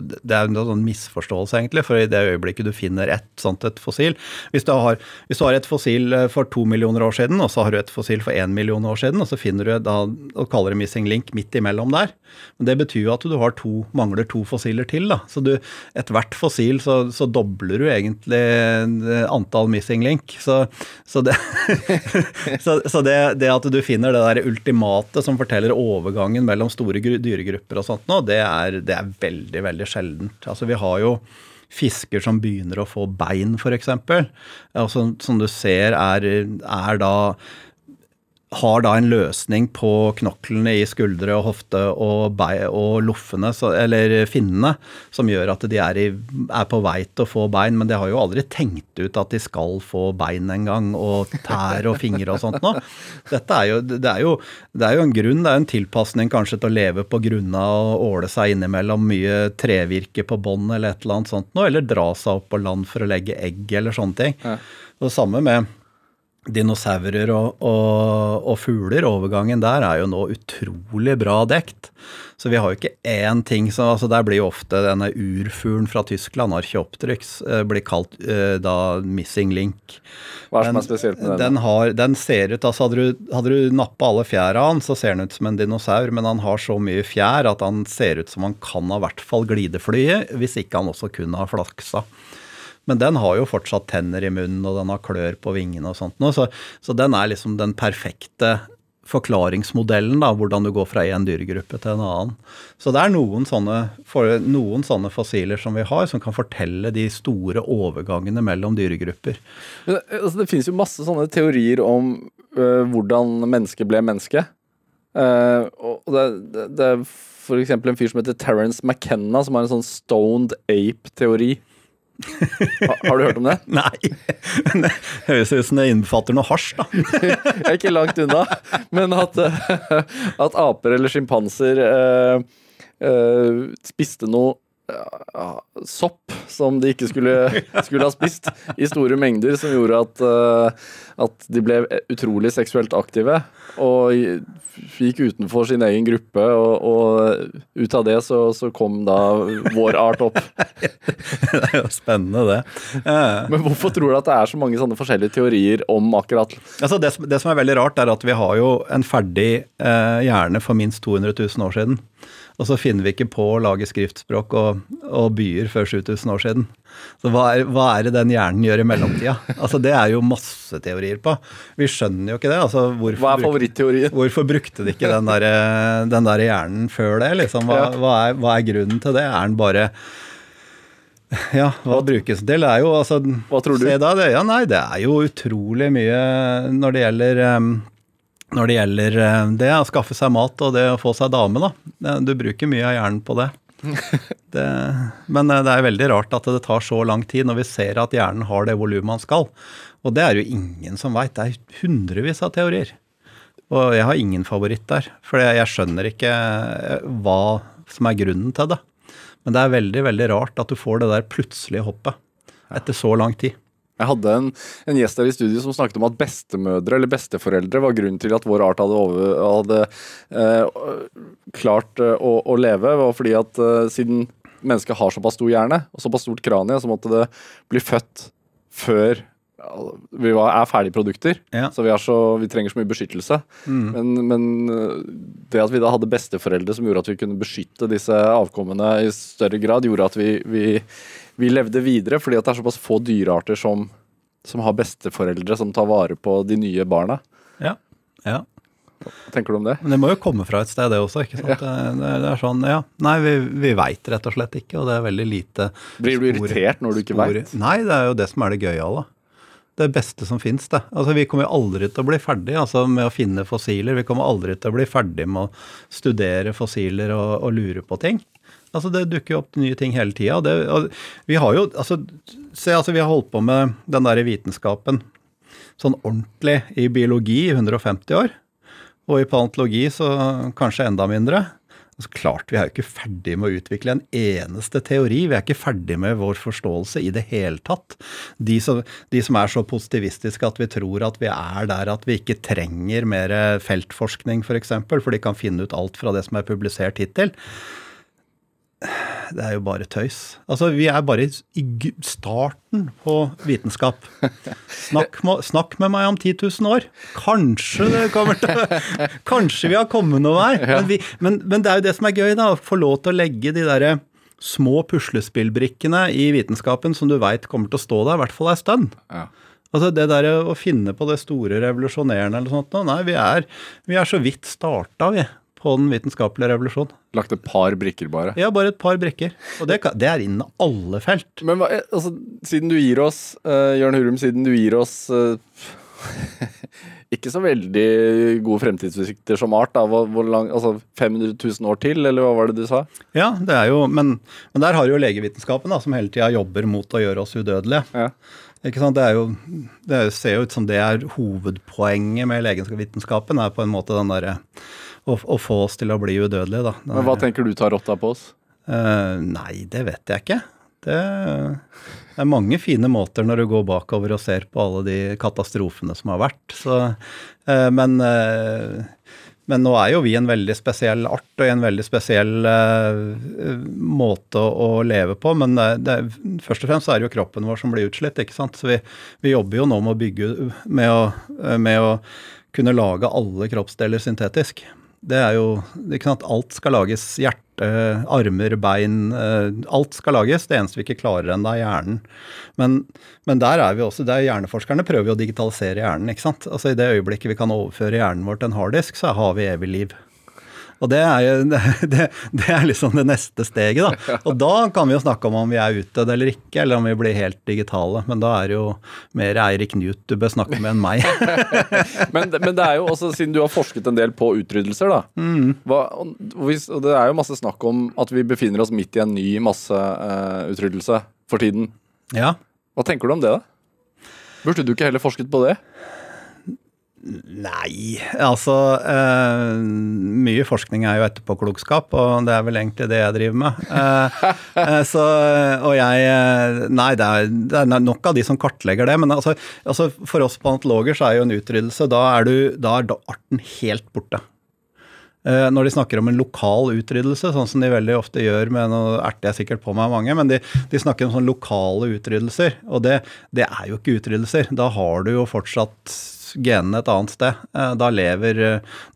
det er en sånn misforståelse, egentlig. For i det øyeblikket du finner et sånt et fossil Hvis du har, hvis du har et fossil eh, for to millioner år siden, og så har du et fossil for én million år siden, og så finner du da, og kaller det missing link midt imellom der. Men det betyr jo at du to, mangler to fossiler til. da. Så du, ethvert fossil så, så dobler du egentlig eh, antall missing link. Så, så, det, [LAUGHS] så det, det at du finner det der ultimate som forteller overgangen mellom store dyregrupper og sånt nå, det er, det er veldig, veldig sjeldent. Altså vi har jo fisker som begynner å få bein, f.eks. Altså, som du ser er, er da har da en løsning på knoklene i skuldre og hofte og, bei, og loffene, så, eller finnene, som gjør at de er, i, er, på vei til å få bein. Men de har jo aldri tenkt ut at de skal få bein en gang, og tær og fingre og sånt noe. Dette er jo, det, er jo, det er jo en grunn, det er jo en tilpasning kanskje til å leve på grunna og åle seg innimellom mye trevirke på bånd eller et eller annet sånt noe, eller dra seg opp på land for å legge egg eller sånne ting. Ja. Det samme med dinosaurer og, og, og, fugler. Overgangen der er jo nå utrolig bra dekt. Så vi har jo ikke én ting som altså Der blir jo ofte denne urfuglen fra Tyskland, Archeopteryx, eh, blir kalt uh, da missing link. Hva er det som er spesielt med den? Den, har, den ser ut, altså Hadde du, hadde du nappa alle fjæra hans, så ser den ut som en dinosaur, men han har så mye fjær at han ser ut som han kan ha hvert fall glideflyet, hvis ikke han også kunne ha flaksa. Men den har jo fortsatt tenner i munnen, og den har klør på vingene og sånt. Så, så den er liksom den perfekte forklaringsmodellen, da, hvordan du går fra én dyregruppe til en annen. Så det er noen sånne, noen sånne, fossiler som vi har, som kan fortelle de store overgangene mellom dyregrupper. Det, altså, det finnes jo masse sånne teorier om øh, hvordan mennesket ble menneske. Uh, og det, det, det er f.eks. en fyr som heter Terence McKenna, som har en sånn stoned ape-teori. Har, du hørt om det? [LAUGHS] Nei. Det høres ut som det innbefatter noe hasj, da. Jeg er ikke langt unna. Men at, at aper eller sjimpanser eh, eh, spiste noe sopp som de ikke skulle, skulle, ha spist, i store mengder, som gjorde at, uh, at de ble utrolig seksuelt aktive. Og gikk utenfor sin egen gruppe, og, og ut av det så, så, kom da vår art opp. det er jo spennende, det. Uh, Men hvorfor tror du at det er så mange sånne forskjellige teorier om akkurat altså det, det, som er veldig rart, er at vi har jo en ferdig uh, hjerne for minst 200 000 år siden. Og så finner vi ikke på å lage skriftspråk og, og byer før 7000 år siden. Så hva er, hva er, det den hjernen gjør i mellomtida? Altså Det er jo masse teorier på. Vi skjønner jo ikke det. Altså, hva er favoritteorien? Hvorfor brukte de ikke den der, den der hjernen før det? Liksom? Hva, hva, er, hva, er, grunnen til det? Er den bare ja, hva brukes den til? Det er jo altså Hva tror du? Da, det, ja, nei, det er jo utrolig mye når det gjelder um, når det gjelder eh, det å skaffe seg mat og det å få seg dame, da. Du bruker mye av hjernen på det. [LAUGHS] det. Men eh, det er veldig rart at det tar så lang tid når vi ser at hjernen har det volumet han skal. Og det er jo ingen som veit. Det er hundrevis av teorier. Og jeg har ingen favoritt der. For jeg skjønner ikke eh, hva som er grunnen til det. Men det er veldig, veldig rart at du får det der plutselige hoppet etter så lang tid. Jeg hadde en, en, gjest her i studio som snakket om at bestemødre eller besteforeldre var grunnen til at vår art hadde, over, hadde eh, klart eh, å, å, leve. var fordi at eh, siden mennesket har såpass stor hjerne og såpass stort kranie, så måtte det bli født før vi var, er ferdigprodukter, ja. så, vi så vi, trenger så mye beskyttelse. Mm. Men, men, eh, det at vi da hadde besteforeldre som gjorde at vi kunne beskytte disse avkommene i større grad, gjorde at vi, vi vi levde videre fordi at det er såpass få dyrearter som, som har besteforeldre som tar vare på de nye barna. Ja, ja. Hva tenker du om det? Men det må jo komme fra et sted, det også. ikke sant? Ja. Det, det, er sånn, ja. Nei, vi, vi veit rett og slett ikke, og det er veldig lite Blir du irritert når du ikke veit? Nei, det er jo det som er det gøyale. Det beste som fins, det. Altså, vi kommer aldri til å bli ferdig altså, med å finne fossiler. Vi kommer aldri til å bli ferdig med å studere fossiler og, og lure på ting. Altså Det dukker jo opp nye ting hele tida. Vi har jo altså, se, altså, vi har holdt på med den der vitenskapen sånn ordentlig i biologi i 150 år. Og i paleontologi så kanskje enda mindre. Altså klart, Vi er jo ikke ferdig med å utvikle en eneste teori. Vi er ikke ferdig med vår forståelse i det hele tatt. De som, de som er så positivistiske at vi tror at vi er der at vi ikke trenger mer feltforskning f.eks., for, for de kan finne ut alt fra det som er publisert hittil det er jo bare tøys. Altså, Vi er bare i starten på vitenskap. Snakk, snakk, med meg om 10 000 år. Kanskje det kommer til Kanskje vi har kommet noen vei. Men, vi, men, men, det er jo det som er gøy, da. Å få lov til å legge de derre små puslespillbrikkene i vitenskapen som du veit kommer til å stå der, i hvert fall ei stund. Ja. Altså Det der å finne på det store revolusjonerende eller sånt, nei, vi er, vi er så vidt starta, vi på den vitenskapelige revolusjon. Lagt et par brikker, bare? Ja, bare et par brikker. Og det, det er innen alle felt. Men hva, altså, siden du gir oss, uh, Jørn Hurum, siden du gir oss uh, [LAUGHS] Ikke så veldig gode fremtidsutsikter som art. da. Hvor, hvor lang, altså 500 000 år til, eller hva var det du sa? Ja, det er jo, men, men der har jo legevitenskapen, da, som hele tida jobber mot å gjøre oss udødelige. Ja. Ikke sant? Det, er jo, det ser jo ut som det er hovedpoenget med legevitenskapen, er på en måte den derre å, å, få oss til å bli udødelige, da. Men Hva tenker du tar rotta på oss? Uh, nei, det vet jeg ikke. Det er mange fine måter når du går bakover og ser på alle de katastrofene som har vært. Så, uh, men, uh, men, nå er jo vi en veldig spesiell art og en veldig spesiell måte å, å, leve på. Men det, det, først og fremst er det jo kroppen vår som blir utslitt. ikke sant? Så vi, vi jobber jo nå med å bygge med å, med å kunne lage alle kroppsdeler syntetisk. Det er jo ikke sant, Alt skal lages. Hjerte, armer, bein. Eh, alt skal lages. Det eneste vi ikke klarer ennå, er hjernen. Men, men, der er vi også, der hjerneforskerne prøver jo å digitalisere hjernen. ikke sant? Altså I det øyeblikket vi kan overføre hjernen vår til en harddisk, så har vi evig liv. Og det er, jo, [LAUGHS] det, det er liksom det neste steget, da. [LAUGHS] Og da kan vi jo snakke om om vi er utdødd eller ikke, eller om vi blir helt digitale. Men da er det jo mer Eirik Newt du bør snakke med enn meg. [LAUGHS] men, men, det er jo også, siden du har forsket en del på utryddelser, da. Mm. Hva, og det er jo masse snakk om at vi befinner oss midt i en ny masseutryddelse uh, for tiden. Ja. Hva tenker du om det, da? Burde du ikke heller forsket på det? Nei, altså uh, Mye forskning er jo etterpåklokskap, og det er vel egentlig det jeg driver med. Uh, uh, så, og jeg Nei, det er, det er, nok av de som kartlegger det. Men altså, altså for oss paleontologer så er jo en utryddelse Da er, du, da er arten helt borte. Når de snakker om en lokal utryddelse, sånn som de veldig ofte gjør med Nå erter jeg sikkert på meg mange, men de, de snakker om sånne lokale utryddelser. Og det, det er jo ikke utryddelser. Da har du jo fortsatt genene et annet sted. Eh, da lever,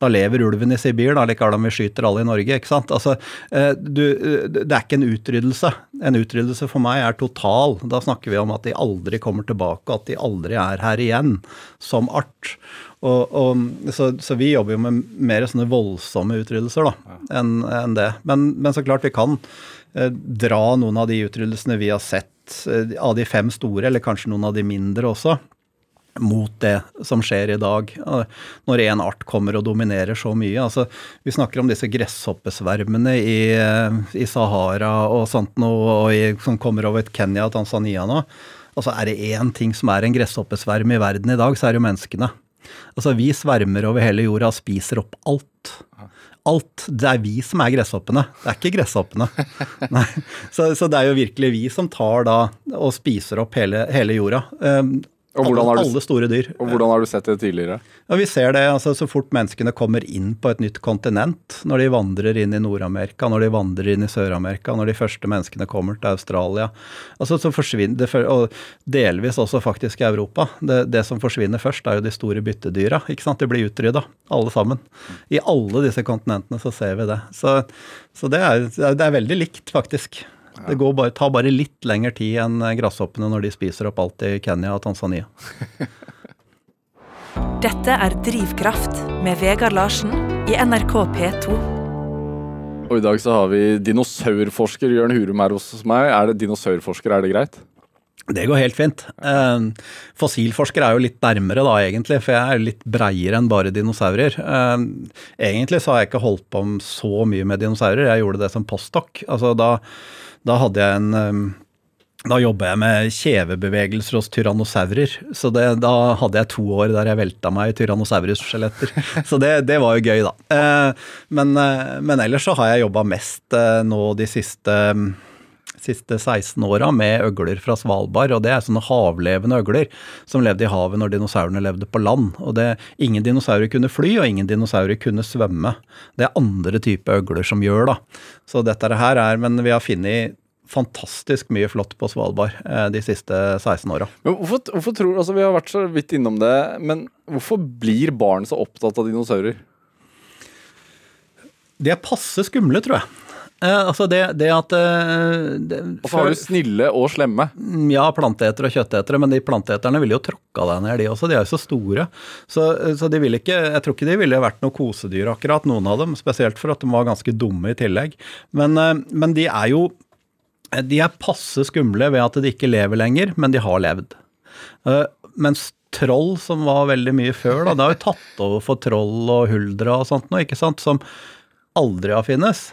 da lever ulven i Sibir, da, likevel om vi skyter alle i Norge. ikke sant? Altså, eh, du, det er ikke en utryddelse. En utryddelse for meg er total. Da snakker vi om at de aldri kommer tilbake, at de aldri er her igjen som art. Og, og, så, så, vi jobber jo med mer sånne voldsomme utryddelser da, enn en det. Men, men, så klart vi kan eh, dra noen av de utryddelsene vi har sett, eh, av de fem store, eller kanskje noen av de mindre også, mot det som skjer i dag, når én art kommer og dominerer så mye. Altså, vi snakker om disse gresshoppesvermene i, i Sahara og sånt noe, og i, som kommer over Kenya og Tanzania nå. Altså, er det én ting som er en gresshoppesverm i verden i dag, så er det jo menneskene. Altså, vi svermer over hele jorda og spiser opp alt. Alt. Det er vi som er gresshoppene, det er ikke gresshoppene. [LAUGHS] så, så, det er jo virkelig vi som tar da og spiser opp hele, hele jorda. Um, alle, du, alle, store dyr. Og hvordan har du sett det tidligere? Ja, Vi ser det altså, så fort menneskene kommer inn på et nytt kontinent. Når de vandrer inn i Nord-Amerika, når de vandrer inn i Sør-Amerika, når de første menneskene kommer til Australia. Altså, så forsvinner det, Og delvis også faktisk i Europa. Det, det, som forsvinner først, er jo de store byttedyra. ikke sant? De blir utrydda, alle sammen. I alle disse kontinentene så ser vi det. Så, så det, er, det er veldig likt, faktisk. Det bare, tar bare litt lengre tid enn gresshoppene når de spiser opp alt i Kenya og Tanzania. [LAUGHS] Dette er Drivkraft med Vegard Larsen i NRK P2. Og i dag så har vi dinosaurforsker Jørn Hurum her hos meg. Er det dinosaurforsker, er det greit? Det går helt fint. Eh, fossilforsker er jo litt nærmere da, egentlig, for jeg er litt breiere enn bare dinosaurer. Eh, egentlig så har jeg ikke holdt på så mye med dinosaurer, jeg gjorde det som postdok. Altså da da hadde jeg en da jobba jeg med kjevebevegelser hos tyrannosaurer. Så det, da hadde jeg to år der jeg velta meg i tyrannosaurus-skjeletter. [LAUGHS] Så det, det, var jo gøy, da. Eh, men, eh, men, ellers så har jeg jobba mest eh, nå de siste, siste 16 åra med øgler fra Svalbard. Og det er sånne havlevende øgler som levde i havet når dinosaurene levde på land. Og det, ingen dinosaurer kunne fly, og ingen dinosaurer kunne svømme. Det er andre typer øgler som gjør, da. Så dette her er Men vi har funnet fantastisk mye flott på Svalbard eh, de siste 16 åra. Hvorfor, hvorfor tror, altså Vi har vært så vidt innom det, men hvorfor blir barn så opptatt av dinosaurer? De er passe skumle, tror jeg. Eh, altså det, det at eh, det, Og så har du snille og slemme. Mm, ja, planteetere og kjøttetere, men de planteeterne ville jo tråkka deg ned, de også. De er jo så store. Så, så, de ville ikke Jeg tror ikke de ville vært noe kosedyr, akkurat, noen av dem. Spesielt for at de var ganske dumme i tillegg. Men, eh, men de er jo de er passe skumle ved at de ikke lever lenger, men de har levd. Eh, mens troll, som var veldig mye før. da, Det har jo tatt over for troll og huldra og sånt nå, ikke sant, som aldri har finnes.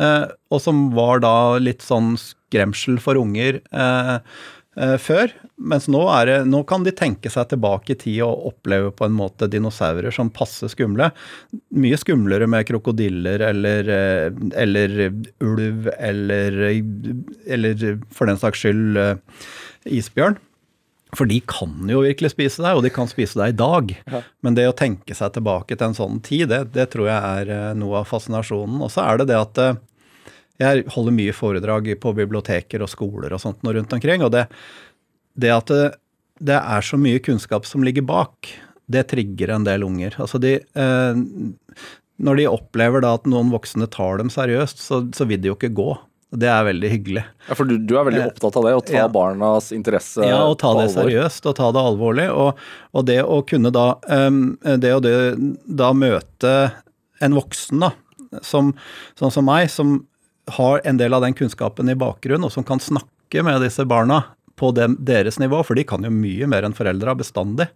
Eh, og som var da litt sånn skremsel for unger eh, eh, før. Mens nå, det, nå kan de tenke seg tilbake i tid og oppleve på en måte dinosaurer som passe skumle. Mye skumlere med krokodiller eller, eller ulv eller, eller for den saks skyld isbjørn. For de kan jo virkelig spise deg, og de kan spise deg i dag. Ja. Men det å tenke seg tilbake til en sånn tid, det, det tror jeg er eh, noe av fascinasjonen. Og så er det det at eh, jeg holder mye foredrag på biblioteker og skoler og sånt nå rundt omkring. Og det, det at det, det er så mye kunnskap som ligger bak, det trigger en del unger. Altså de eh, Når de opplever da at noen voksne tar dem seriøst, så, så vil de jo ikke gå. Det er veldig hyggelig. Ja, For du, du er veldig Eh, opptatt av det, å ta ja. barnas interesse Ja, og ta det alvor. seriøst og ta det alvorlig. Og, og det å kunne da um, Det å det, da møte en voksen, da, som, sånn som meg, som har en del av den kunnskapen i bakgrunnen, og som kan snakke med disse barna på dem, deres nivå, for de kan jo mye mer enn foreldra bestandig.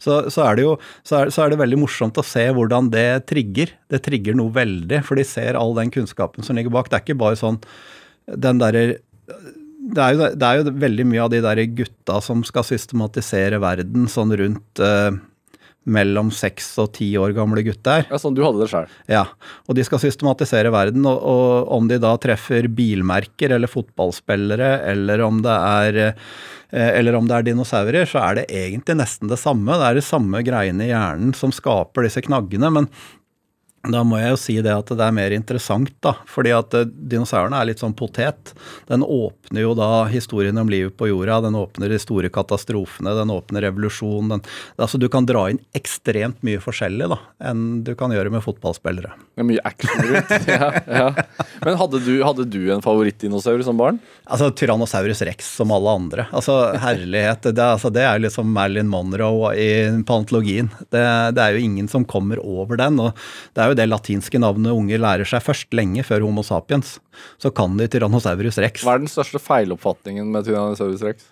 Så, så er det jo så er, så er det veldig morsomt å se hvordan det trigger. Det trigger noe veldig, for de ser all den kunnskapen som ligger bak. Det er ikke bare sånn den derre det er, jo, det er jo veldig mye av de der gutta som skal systematisere verden sånn rundt eh, mellom seks og ti år gamle gutter. Ja, sånn du hadde det sjøl. Ja, og de skal systematisere verden, og, og om de da treffer bilmerker eller fotballspillere, eller om det er eh, eller om det er dinosaurer, så er det egentlig nesten det samme. Det er de samme greiene i hjernen som skaper disse knaggene. Men da må jeg jo si det at det er mer interessant, da. Fordi at eh, dinosaurene er litt sånn potet. Den åpner jo da historien om livet på jorda. Den åpner de store katastrofene, den åpner revolusjon. Den, altså du kan dra inn ekstremt mye forskjellig da, enn du kan gjøre med fotballspillere. Det er mye action rundt. [LAUGHS] ja, ja. Men hadde du, hadde du en favorittdinosaur som barn? Altså Tyrannosaurus rex som alle andre. Altså Herlighet. Det, altså, det er jo liksom Marilyn Monroe i paleontologien. Det, det er jo ingen som kommer over den. og Det er jo det latinske navnet unger lærer seg først, lenge før Homo sapiens. Så kan de Tyrannosaurus rex. Hva er den største feiloppfatningen med Tyrannosaurus rex?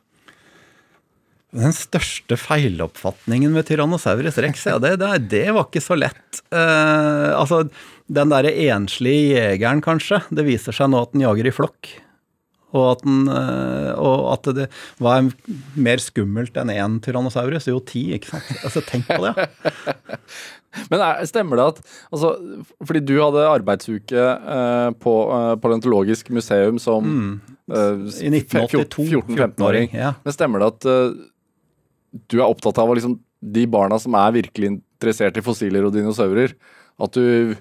Den største feiloppfatningen med Tyrannosaurus rex, ja, det, det, det var ikke så lett. Uh, altså, den derre enslige jegeren, kanskje. Det viser seg nå at den jager i flokk. Og at, den, eh, og at det var mer skummelt enn én tyrannosaurus. Jo, ti, ikke sant. Altså, tenk på det. [LAUGHS] [LAUGHS] Men er, stemmer det at altså, Fordi du hadde arbeidsuke eh, på eh, Paleontologisk museum som eh, I 1982. 14-15-åring. Ja. Men stemmer det at eh, du er opptatt av liksom, de barna som er virkelig interessert i fossiler og dinosaurer, at du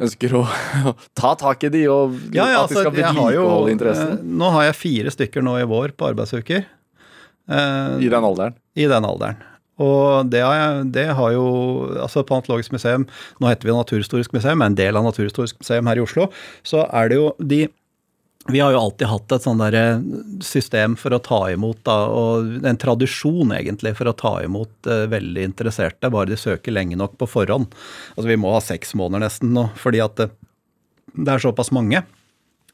ønsker å [LAUGHS] ta tak i de, og Ja, ja, at de skal altså, vedlikeholde interessen eh, nå har jeg fire stykker nå i vår på arbeidsuker. Eh, i den alderen? I den alderen. Og det har, det har jo altså Paleontologisk museum, nå heter vi Naturhistorisk museum, er en del av Naturhistorisk museum her i Oslo, så er det jo de vi har jo alltid hatt et sånn der system for å ta imot, da, og en tradisjon egentlig for å ta imot uh, veldig interesserte, bare de søker lenge nok på forhånd. Altså Vi må ha seks måneder nesten nå, fordi at det, det er såpass mange.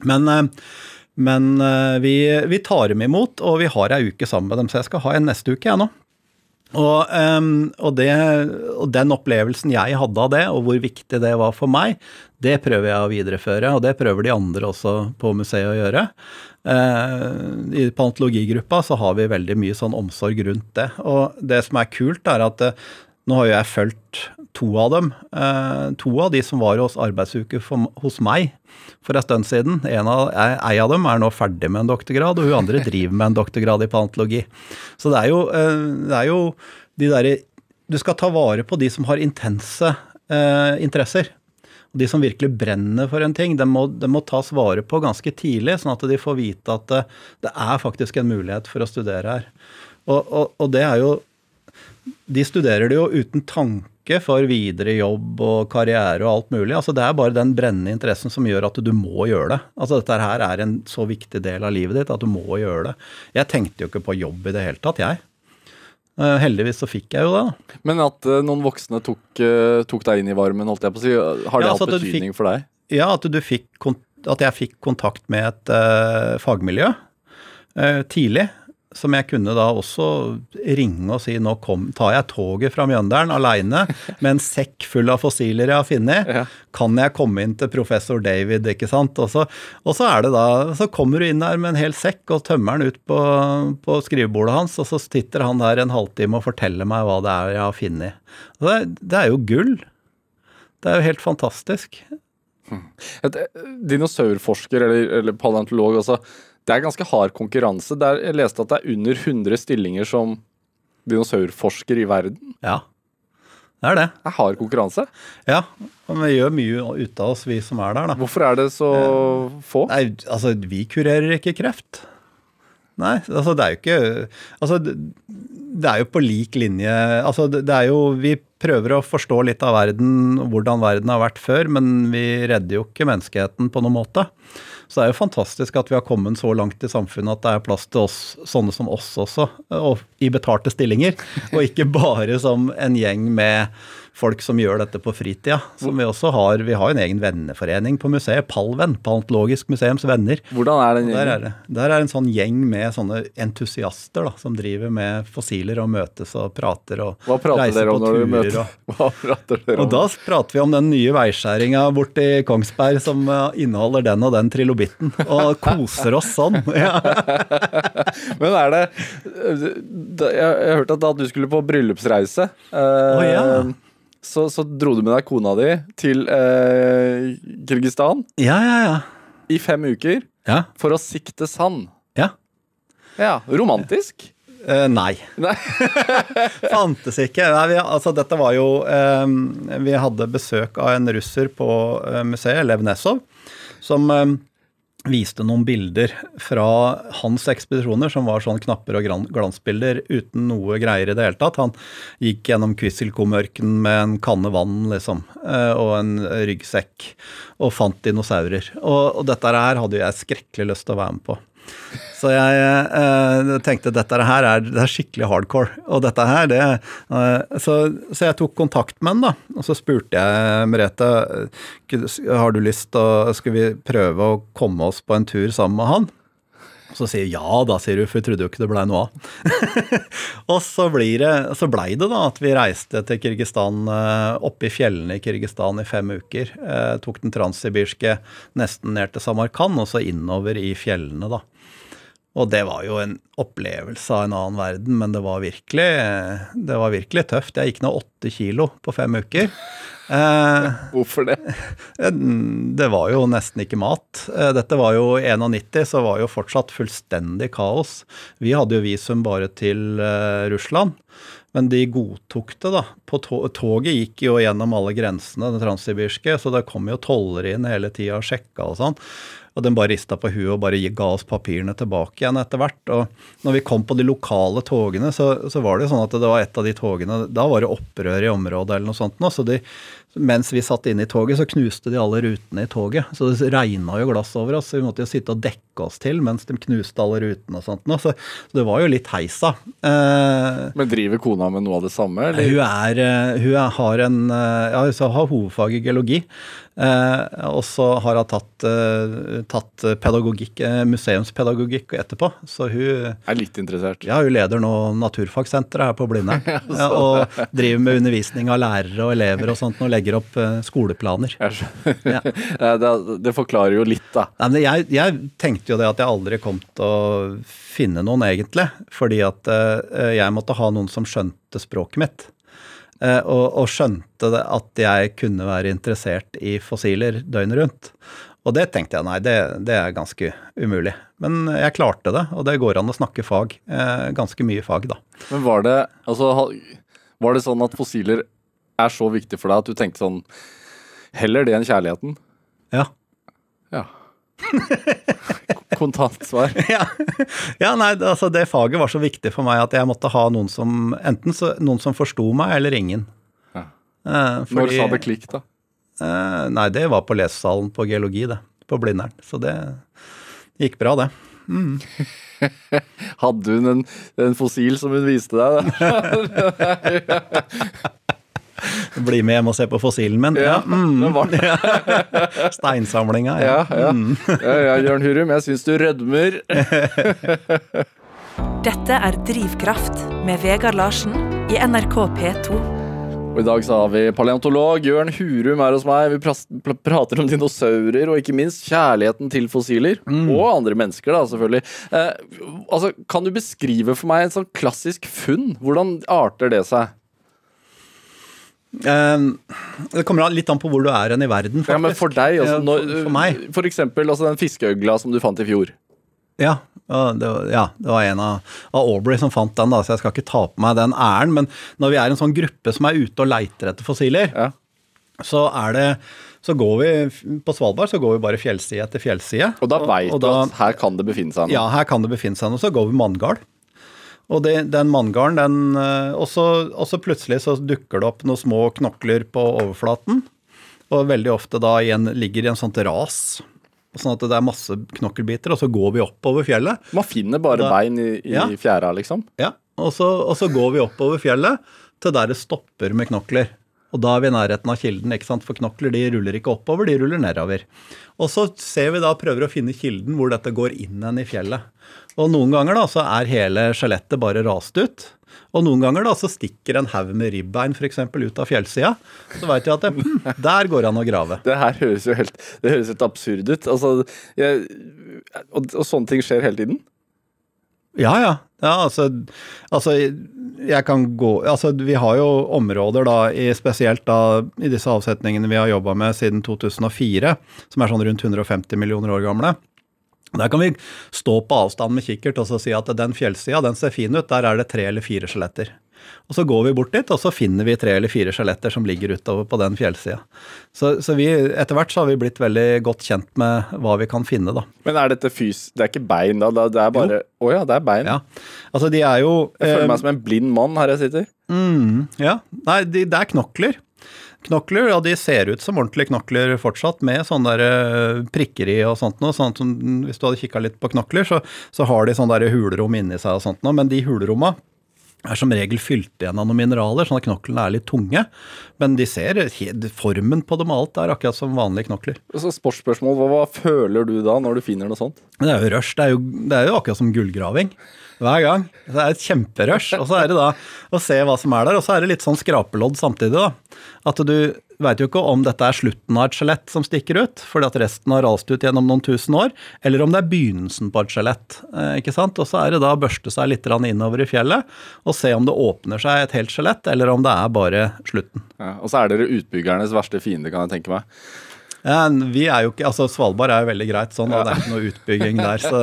Men, uh, men eh, vi, vi tar dem imot, og vi har ei uke sammen med dem, så jeg skal ha en neste uke, jeg nå. Og, um, og, det, og den opplevelsen jeg hadde av det, og hvor viktig det var for meg, det prøver jeg å videreføre, og det prøver de andre også på museet å gjøre. Uh, I paleontologigruppa så har vi veldig mye sånn omsorg rundt det. Og det som er kult, er at eh, nå har jo jeg fulgt to av dem. Eh, to av de som var hos arbeidsuke for, hos meg for en stund siden. En av, ei av dem er nå ferdig med en doktorgrad, og hun andre driver med en doktorgrad i paleontologi. Så det er jo, eh, det er jo de derre Du skal ta vare på de som har intense eh, interesser. De som virkelig brenner for en ting, det må, de må tas vare på ganske tidlig, sånn at de får vite at det, det er faktisk en mulighet for å studere her. Og, og, og det er jo De studerer det jo uten tanke for videre jobb og karriere og alt mulig. Altså Det er bare den brennende interessen som gjør at du må gjøre det. Altså Dette her er en så viktig del av livet ditt at du må gjøre det. Jeg tenkte jo ikke på jobb i det hele tatt, jeg. Eh, Heldigvis så fikk jeg jo det. da. Men at eh, noen voksne tok, eh, tok deg inn i varmen, holdt jeg på å si, har det Ja, hatt altså betydning for deg? Ja, at, du fikk, at jeg fikk kontakt med et uh, fagmiljø uh, tidlig, som jeg kunne da også ringe og si nå kom, tar jeg toget fra Mjøndalen aleine med en sekk full av fossiler jeg har funnet. Ja. Kan jeg komme inn til professor David, ikke sant? Og så, og så er det da, så kommer du inn der med en hel sekk og tømmer den ut på, på skrivebordet hans, og så sitter han der en halvtime og forteller meg hva det er jeg har funnet. Det, det er jo gull. Det er jo helt fantastisk. Et eh, dinosaurforsker eller, eller paleontolog også, det er ganske hard konkurranse. Det er, jeg leste at det er under 100 stillinger som dinosaurforsker i verden. Ja, det er det. Det er hard konkurranse. Ja, men vi gjør mye ut av oss, vi som er der, da. Hvorfor er det så få? Nei, altså, vi kurerer ikke kreft. Nei, altså det er jo ikke Altså, det, er jo på lik linje Altså, det, det er jo Vi prøver å forstå litt av verden, hvordan verden har vært før, men vi redder jo ikke menneskeheten på noen måte. Så det er jo fantastisk at vi har kommet så langt i samfunnet at det er plass til oss, sånne som oss også, og i betalte stillinger. Og ikke bare som en gjeng med folk som gjør dette på fritida. Som vi også har. Vi har en egen venneforening på museet, Palven. Paleontologisk museums venner. Hvordan er den Der er, det. der er en sånn gjeng med sånne entusiaster da, som driver med fossiler og møtes og prater og Hva prater reiser dere om på når turer møter? og- [LAUGHS] Hva prater dere om? og da prater vi om den nye veiskjæringa borti Kongsberg som eh, inneholder den og den trilobitten, og koser oss sånn. [LAUGHS] Ja. [LAUGHS] Men er det Jeg jeg har hørt at du skulle på bryllupsreise, eh, ja. Så, så dro du med deg kona di til eh, Kirgistan ja, ja, ja. i fem uker Ja. for å sikte sand. ja. Ja, Romantisk? Eh, nei. Nei. [LAUGHS] Fantes ikke. Nei, vi, altså, dette var jo eh, Vi hadde besøk av en russer på eh, museet, Lev Nesov, som eh, viste noen bilder fra hans ekspedisjoner, som var sånn knapper og glansbilder uten noe greier i det hele tatt. Han gikk gjennom Kvisselkomørken med en kanne vann, liksom, eh, og en ryggsekk, og fant dinosaurer. Og, og dette her hadde jeg skrekkelig lyst til å være med på. Så jeg eh, tenkte dette her er, det er skikkelig hardcore. Og dette her, det eh, så, så jeg tok kontakt med han, da. Og så spurte jeg Merete har du lyst til å Skal vi prøve å komme oss på en tur sammen med han? Så sier hun ja da, sier hun, for hun trodde jo ikke det blei noe av. [LAUGHS] og så, blir det, så det da at vi reiste til Kirgistan, eh, oppe i fjellene i Kirgistan i fem uker. Eh, tok den transsibirske nesten ned til Samarkand, og så innover i fjellene, da. Og det var jo en opplevelse av en annen verden, men det var virkelig, det var virkelig tøft. Jeg gikk ned åtte kilo på fem uker. Eh, [LAUGHS] Hvorfor det? det var jo nesten ikke mat. Eh, Dette var jo 91, så var jo fortsatt fullstendig kaos. Vi hadde jo visum bare til eh, Russland, men de godtok det, da. På to toget gikk jo gjennom alle grensene, det transsibirske, så det kom jo tollere inn hele tida og sjekka og sånn. Og den bare rista på huet og bare ga oss papirene tilbake igjen etter hvert. Og når vi kom på de lokale togene, så, så var det jo sånn at det var et av de togene Da var det opprør i området eller noe sånt. nå, så de, mens vi satt inne i toget, så knuste de alle rutene i toget. Så det regna jo glass over oss, så vi måtte jo sitte og dekke oss til mens de knuste alle rutene og sånt. nå, Så, så det var jo litt heisa. Eh, Men driver kona med noe av det samme? Eller? hun, er, eh, hun er, har en eh, ja, har hovedfag i geologi. Eh, og så har hun tatt, eh, tatt pedagogikk, eh, museumspedagogikk etterpå. Så hun, er litt interessert. ja, hun leder nå Naturfagsenteret her på Blindern. [LAUGHS] ja, og driver med undervisning av lærere og elever og sånt, og legger opp skoleplaner. Ja. [LAUGHS] Det, det forklarer jo litt, da. Nei, men jeg, jeg tenkte jo det at jeg aldri kom til å finne noen, egentlig. Fordi at jeg måtte ha noen som skjønte språket mitt. Eh, og, og skjønte det at jeg kunne være interessert i fossiler døgnet rundt. Og det tenkte jeg nei, det, det er ganske umulig. Men jeg klarte det, og det går an å snakke fag. Eh, ganske mye fag, da. Men var det, altså, var det sånn at fossiler er så viktig for deg at du tenkte sånn Heller det enn kjærligheten? Ja. Ja. [LAUGHS] Kontantsvar. [LAUGHS] ja. ja, nei, altså det faget var så viktig for meg at jeg måtte ha noen som enten så, noen som forsto meg, eller ingen. Ja. Eh, Når sa det klikk, da? Eh, nei, det var på lesesalen på geologi, det. På Blindern. Så det gikk bra, det. [LAUGHS] Hadde hun en, en fossil som hun viste deg? Bli med hjem og se på fossilen min. Ja, Ja, mm, det var det. [LAUGHS] Steinsamlinga. Ja, Ja. ja. ja, ja Jørn Hurum, jeg syns du rødmer. [LAUGHS] Dette er Drivkraft med Vegard Larsen i NRK P2. Og I dag så har vi paleontolog Jørn Hurum her hos meg. Vi prater om dinosaurer og ikke minst kjærligheten til fossiler. Og andre mennesker, da, selvfølgelig. Eh, altså, kan du beskrive for meg et sånn klassisk funn? Hvordan arter det seg? Eh, det kommer litt an på hvor du er hen i verden. Faktisk. Ja, men. For deg, altså, når, for, meg. For eksempel altså, den fiskeøgla som du fant i fjor. Ja, det, var- ja, det var en av, av Aubrey som fant den, da, så jeg skal ikke ta på meg den æren. Men når vi er en sånn gruppe som er ute og leiter etter fossiler, Ja. så er det så går vi, På Svalbard så går vi bare fjellside etter fjellside. Og da veit du at her kan det befinne seg noe. Ja, her kan det befinne seg noe. Så går vi manngard. Og det, den manngarden, den eh, Og så plutselig så dukker det opp noen små knokler på overflaten. Og veldig ofte da igjen en, ligger i en sånt ras. Sånn at det er masse knokkelbiter, og så går vi oppover fjellet. Man finner bare Da- bein i, i Ja. fjæra, liksom. Ja, og så, og så går vi oppover fjellet til der det stopper med knokler. Og da er vi i nærheten av kilden, ikke sant? for knokler de ruller ikke oppover, de ruller nedover. Og så ser vi da, prøver å finne kilden hvor dette går inn igjen i fjellet. Og noen ganger da så er hele skjelettet bare rast ut. Og noen ganger da så stikker en haug med ribbein for eksempel, ut av fjellsida. Så veit jeg at det, hm, der går an å grave. Det her høres jo helt, det høres helt absurd ut. Altså, jeg, og, og sånne ting skjer hele tiden? Ja, ja. ja altså, altså, jeg kan gå Altså, vi har jo områder, da, i, spesielt da i disse avsetningene vi har jobba med siden 2004, som er sånn rundt 150 millioner år gamle. Der kan vi stå på avstand med kikkert og så si at den fjellsida den ser fin ut, der er det tre eller fire skjeletter. Og Så går vi bort dit, og så finner vi tre eller fire skjeletter som ligger utover på den fjellsida. Så, så vi, etter hvert så har vi blitt veldig godt kjent med hva vi kan finne, da. Men er dette fys... Det er ikke bein, da? Det er bare Å ja, det er bein. Ja. Altså, de er jo Jeg føler eh, meg som en blind mann her jeg sitter. Mm, ja. Nei, de, det er knokler. Knokler, ja, de ser ut som ordentlige knokler fortsatt, med sånne der eh, prikker i og sånt noe. Sånn som hvis du hadde kikka litt på knokler, så, så har de sånne der hulrom inni seg og sånt noe. Men de hulromma er som regel fylt igjen av noen mineraler, sånn at knoklene er litt tunge. Men de ser Formen på dem alt er akkurat som vanlige knokler. Så sportsspørsmål, hva, hva føler du da når du finner noe sånt? Det er jo rush. Det er jo, det er jo akkurat som gullgraving. Hver gang. Det er et kjemperush. Og så er det da å se hva som er der. Og så er det litt sånn skrapelodd samtidig, da. At du veit jo ikke om dette er slutten av et skjelett som stikker ut, fordi at resten har rast ut gjennom noen tusen år, eller om det er begynnelsen på et skjelett. Eh, ikke sant? Og så er det da å børste seg litt innover i fjellet og se om det åpner seg et helt skjelett, eller om det er bare slutten. Ja, og så er dere utbyggernes verste fiende, kan jeg tenke meg. Vi er jo ikke, altså Svalbard er jo veldig greit sånn, og det er ikke noe utbygging der. Så,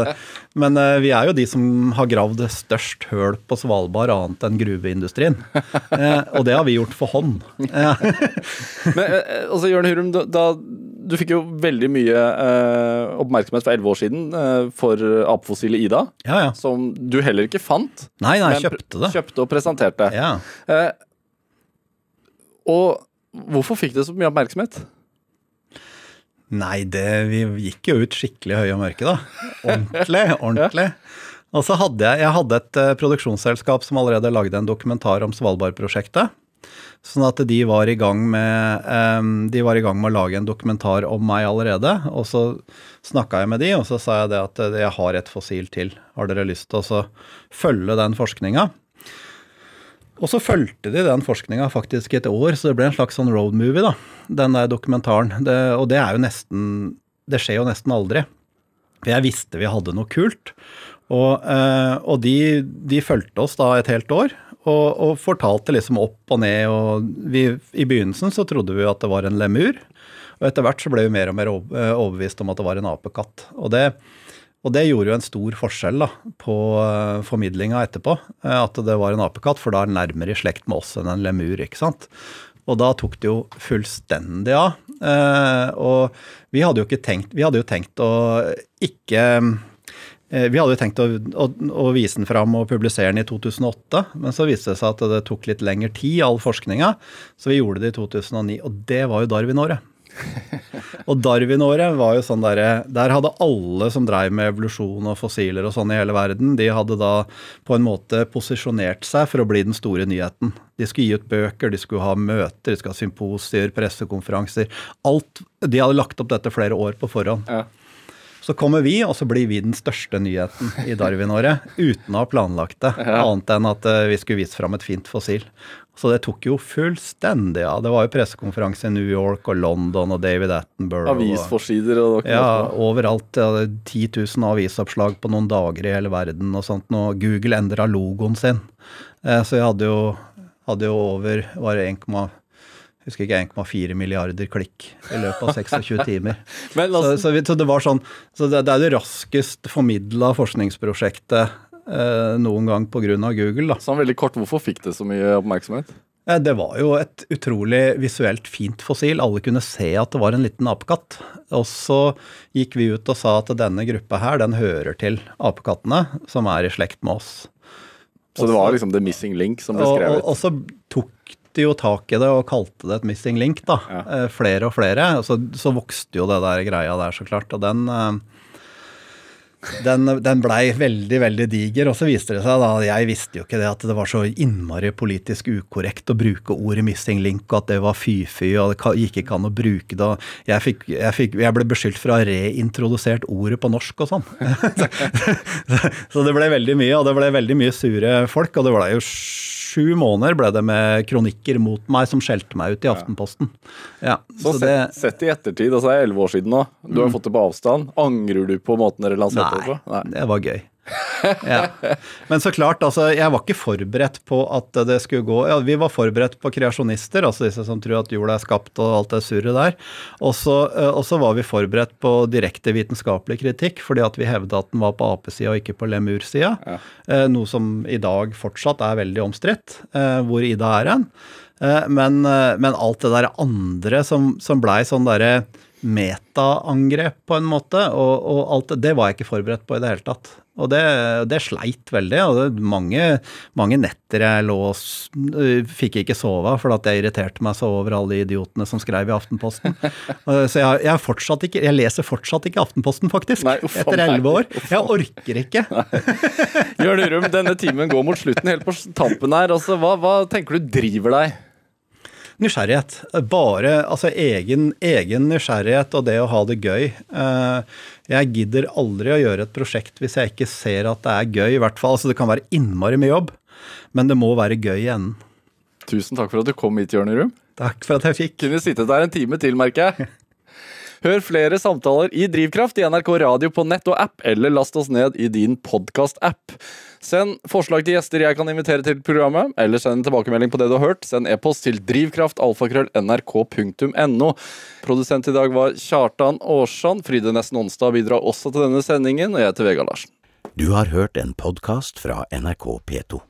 men eh, vi er jo de som har gravd størst høl på Svalbard annet enn gruveindustrien. Eh, og det har vi gjort for hånd. [LAUGHS] Men eh, altså, Jørn Hurum, da, du fikk jo veldig mye eh, oppmerksomhet for elleve år siden eh, for apefossilet Ida. ja, ja. Som du heller ikke fant, Nei, nei, men jeg kjøpte det. kjøpte og presenterte. Ja. Eh, og hvorfor fikk det så mye oppmerksomhet? Nei, det, vi gikk jo ut skikkelig høye og mørke, da. Ordentlig, [LAUGHS] ordentlig. Og så hadde jeg, jeg hadde et eh, produksjonsselskap som allerede lagde en dokumentar om Svalbard-prosjektet. Sånn at de var, i gang med, eh, de var i gang med å lage en dokumentar om meg allerede. Og så snakka jeg med de, og så sa jeg det at eh, jeg har et fossil til. Har dere lyst til å følge den forskninga? Og så fulgte de den forskninga faktisk et år, så det ble en slags sånn road movie, da. Den der dokumentaren. Det, og det er jo nesten Det skjer jo nesten aldri. For jeg visste vi hadde noe kult. Og, eh, og de, de fulgte oss da et helt år. Og, og fortalte liksom opp og ned, og vi, i begynnelsen så trodde vi at det var en lemur. Og etter hvert så ble vi mer og mer eh, overbevist om at det var en apekatt. Og det, og det gjorde jo en stor forskjell da, på uh, formidlinga etterpå, eh, at det var en apekatt, for da er den nærmere i slekt med oss enn en lemur, ikke sant. Og da tok det jo fullstendig av. Eh, og vi hadde jo ikke tenkt Vi hadde jo tenkt å ikke eh, vi hadde jo tenkt å, å, å vise den fram og publisere den i 2008, men så viste det seg at det tok litt lengre tid, all forskninga, så vi gjorde det i 2009, og det var jo Darwin-året. [LAUGHS] Og Darwin-året var jo sånn derre Der hadde alle som dreiv med evolusjon og fossiler og sånn i hele verden, de hadde da på en måte posisjonert seg for å bli den store nyheten. De skulle gi ut bøker, de skulle ha møter, de skulle ha symposier, pressekonferanser. Alt De hadde lagt opp dette flere år på forhånd. Ja. Så kommer vi, og så blir vi den største nyheten i Darwin-året. Uten å ha planlagt det, annet enn at eh, vi skulle vise fram et fint fossil. Så det tok jo fullstendig av. Ja. Det var jo pressekonferanse i New York og London og David Attenborough. Avisforsider og noe. Ja, overalt. Ja, 10 000 avisoppslag på noen dager i hele verden og sånt. Nå Google endra logoen sin. Eh, så jeg hadde jo, hadde jo over var det 1, husker ikke 1,4 milliarder klikk i løpet av 26 [LAUGHS] timer. Men, altså, så, så, så, det var sånn, så det, det er det raskest formidla forskningsprosjektet noen gang pga. Google. Da. Sånn veldig kort, Hvorfor fikk det så mye oppmerksomhet? Eh, det var jo et utrolig visuelt fint fossil. Alle kunne se at det var en liten apekatt. Og så gikk vi ut og sa at denne gruppa her, den hører til apekattene, som er i slekt med oss. Så det var liksom the missing link som ble skrevet? Og, og, og så tok de jo tak i det og kalte det et missing link, da. Ja. Eh, flere og flere. Og så, så, vokste jo det der greia der, så klart. Og den eh, den, den blei veldig, veldig diger. Og så viste det seg da, jeg visste jo ikke det, at det var så innmari politisk ukorrekt å bruke ordet 'missing link', og at det var fy-fy, og det gikk ikke an å bruke det. Jeg, fikk, jeg, fikk, jeg ble beskyldt for å ha reintrodusert ordet på norsk og sånn. [LAUGHS] så det ble veldig mye, og det ble veldig mye sure folk. Og det ble jo sju måneder ble det med kronikker mot meg som skjelte meg ut i Aftenposten. Ja, så, så det, sett, i ettertid, altså det er elleve år siden nå, du har mm. fått det på avstand. Angrer du på måten dere lanserte det på? Nei, det var gøy [LAUGHS] ja. Men så klart, altså, jeg var ikke forberedt på at det skulle gå ja, Vi var forberedt på kreasjonister, altså disse som tror at jorda er skapt og alt det surret der. Og så, eh, var vi forberedt på direkte vitenskapelig kritikk, fordi at vi hevda at den var på apesida og ikke på lemursida. Ja. Eh, noe som i dag fortsatt er veldig omstridt, eh, hvor Ida er hen. Men, men, alt det der andre som, som blei sånn derre metaangrep, på en måte, og, og alt det var jeg ikke forberedt på i det hele tatt. Og det, det sleit veldig. og det, mange, mange, netter jeg lå og fikk ikke sove for at jeg irriterte meg så over alle de idiotene som skrev i Aftenposten. [LAUGHS] så jeg, jeg, fortsatt ikke, jeg leser fortsatt ikke Aftenposten, faktisk. Nei, etter elleve år. Jeg orker ikke. [LAUGHS] Jørn Urum, denne timen går mot slutten. Helt på tampen her. Altså, hva, hva tenker du driver deg? Nysgjerrighet. Bare altså egen, egen, nysgjerrighet og det å ha det gøy. Eh, jeg gidder aldri å gjøre et prosjekt hvis jeg ikke ser at det er gøy. i hvert fall. Altså Det kan være innmari mye jobb, men det må være gøy i enden. Tusen takk for at du kom hit, Jørn Rum. Takk for at jeg fikk. Kunne sittet der en time til, merker jeg. Hør flere samtaler i Drivkraft i NRK Radio på nett og app, eller last oss ned i din podkast-app. Send forslag til gjester jeg kan invitere til programmet, eller send en tilbakemelding på det du har hørt. Send e-post til drivkraftalfakrøll.nrk.no. Produsent i dag var Kjartan Aarsand. Fride Nesten Onsdag bidrar også til denne sendingen, og jeg heter Vegard Larsen. Du har hørt en podkast fra NRK P2.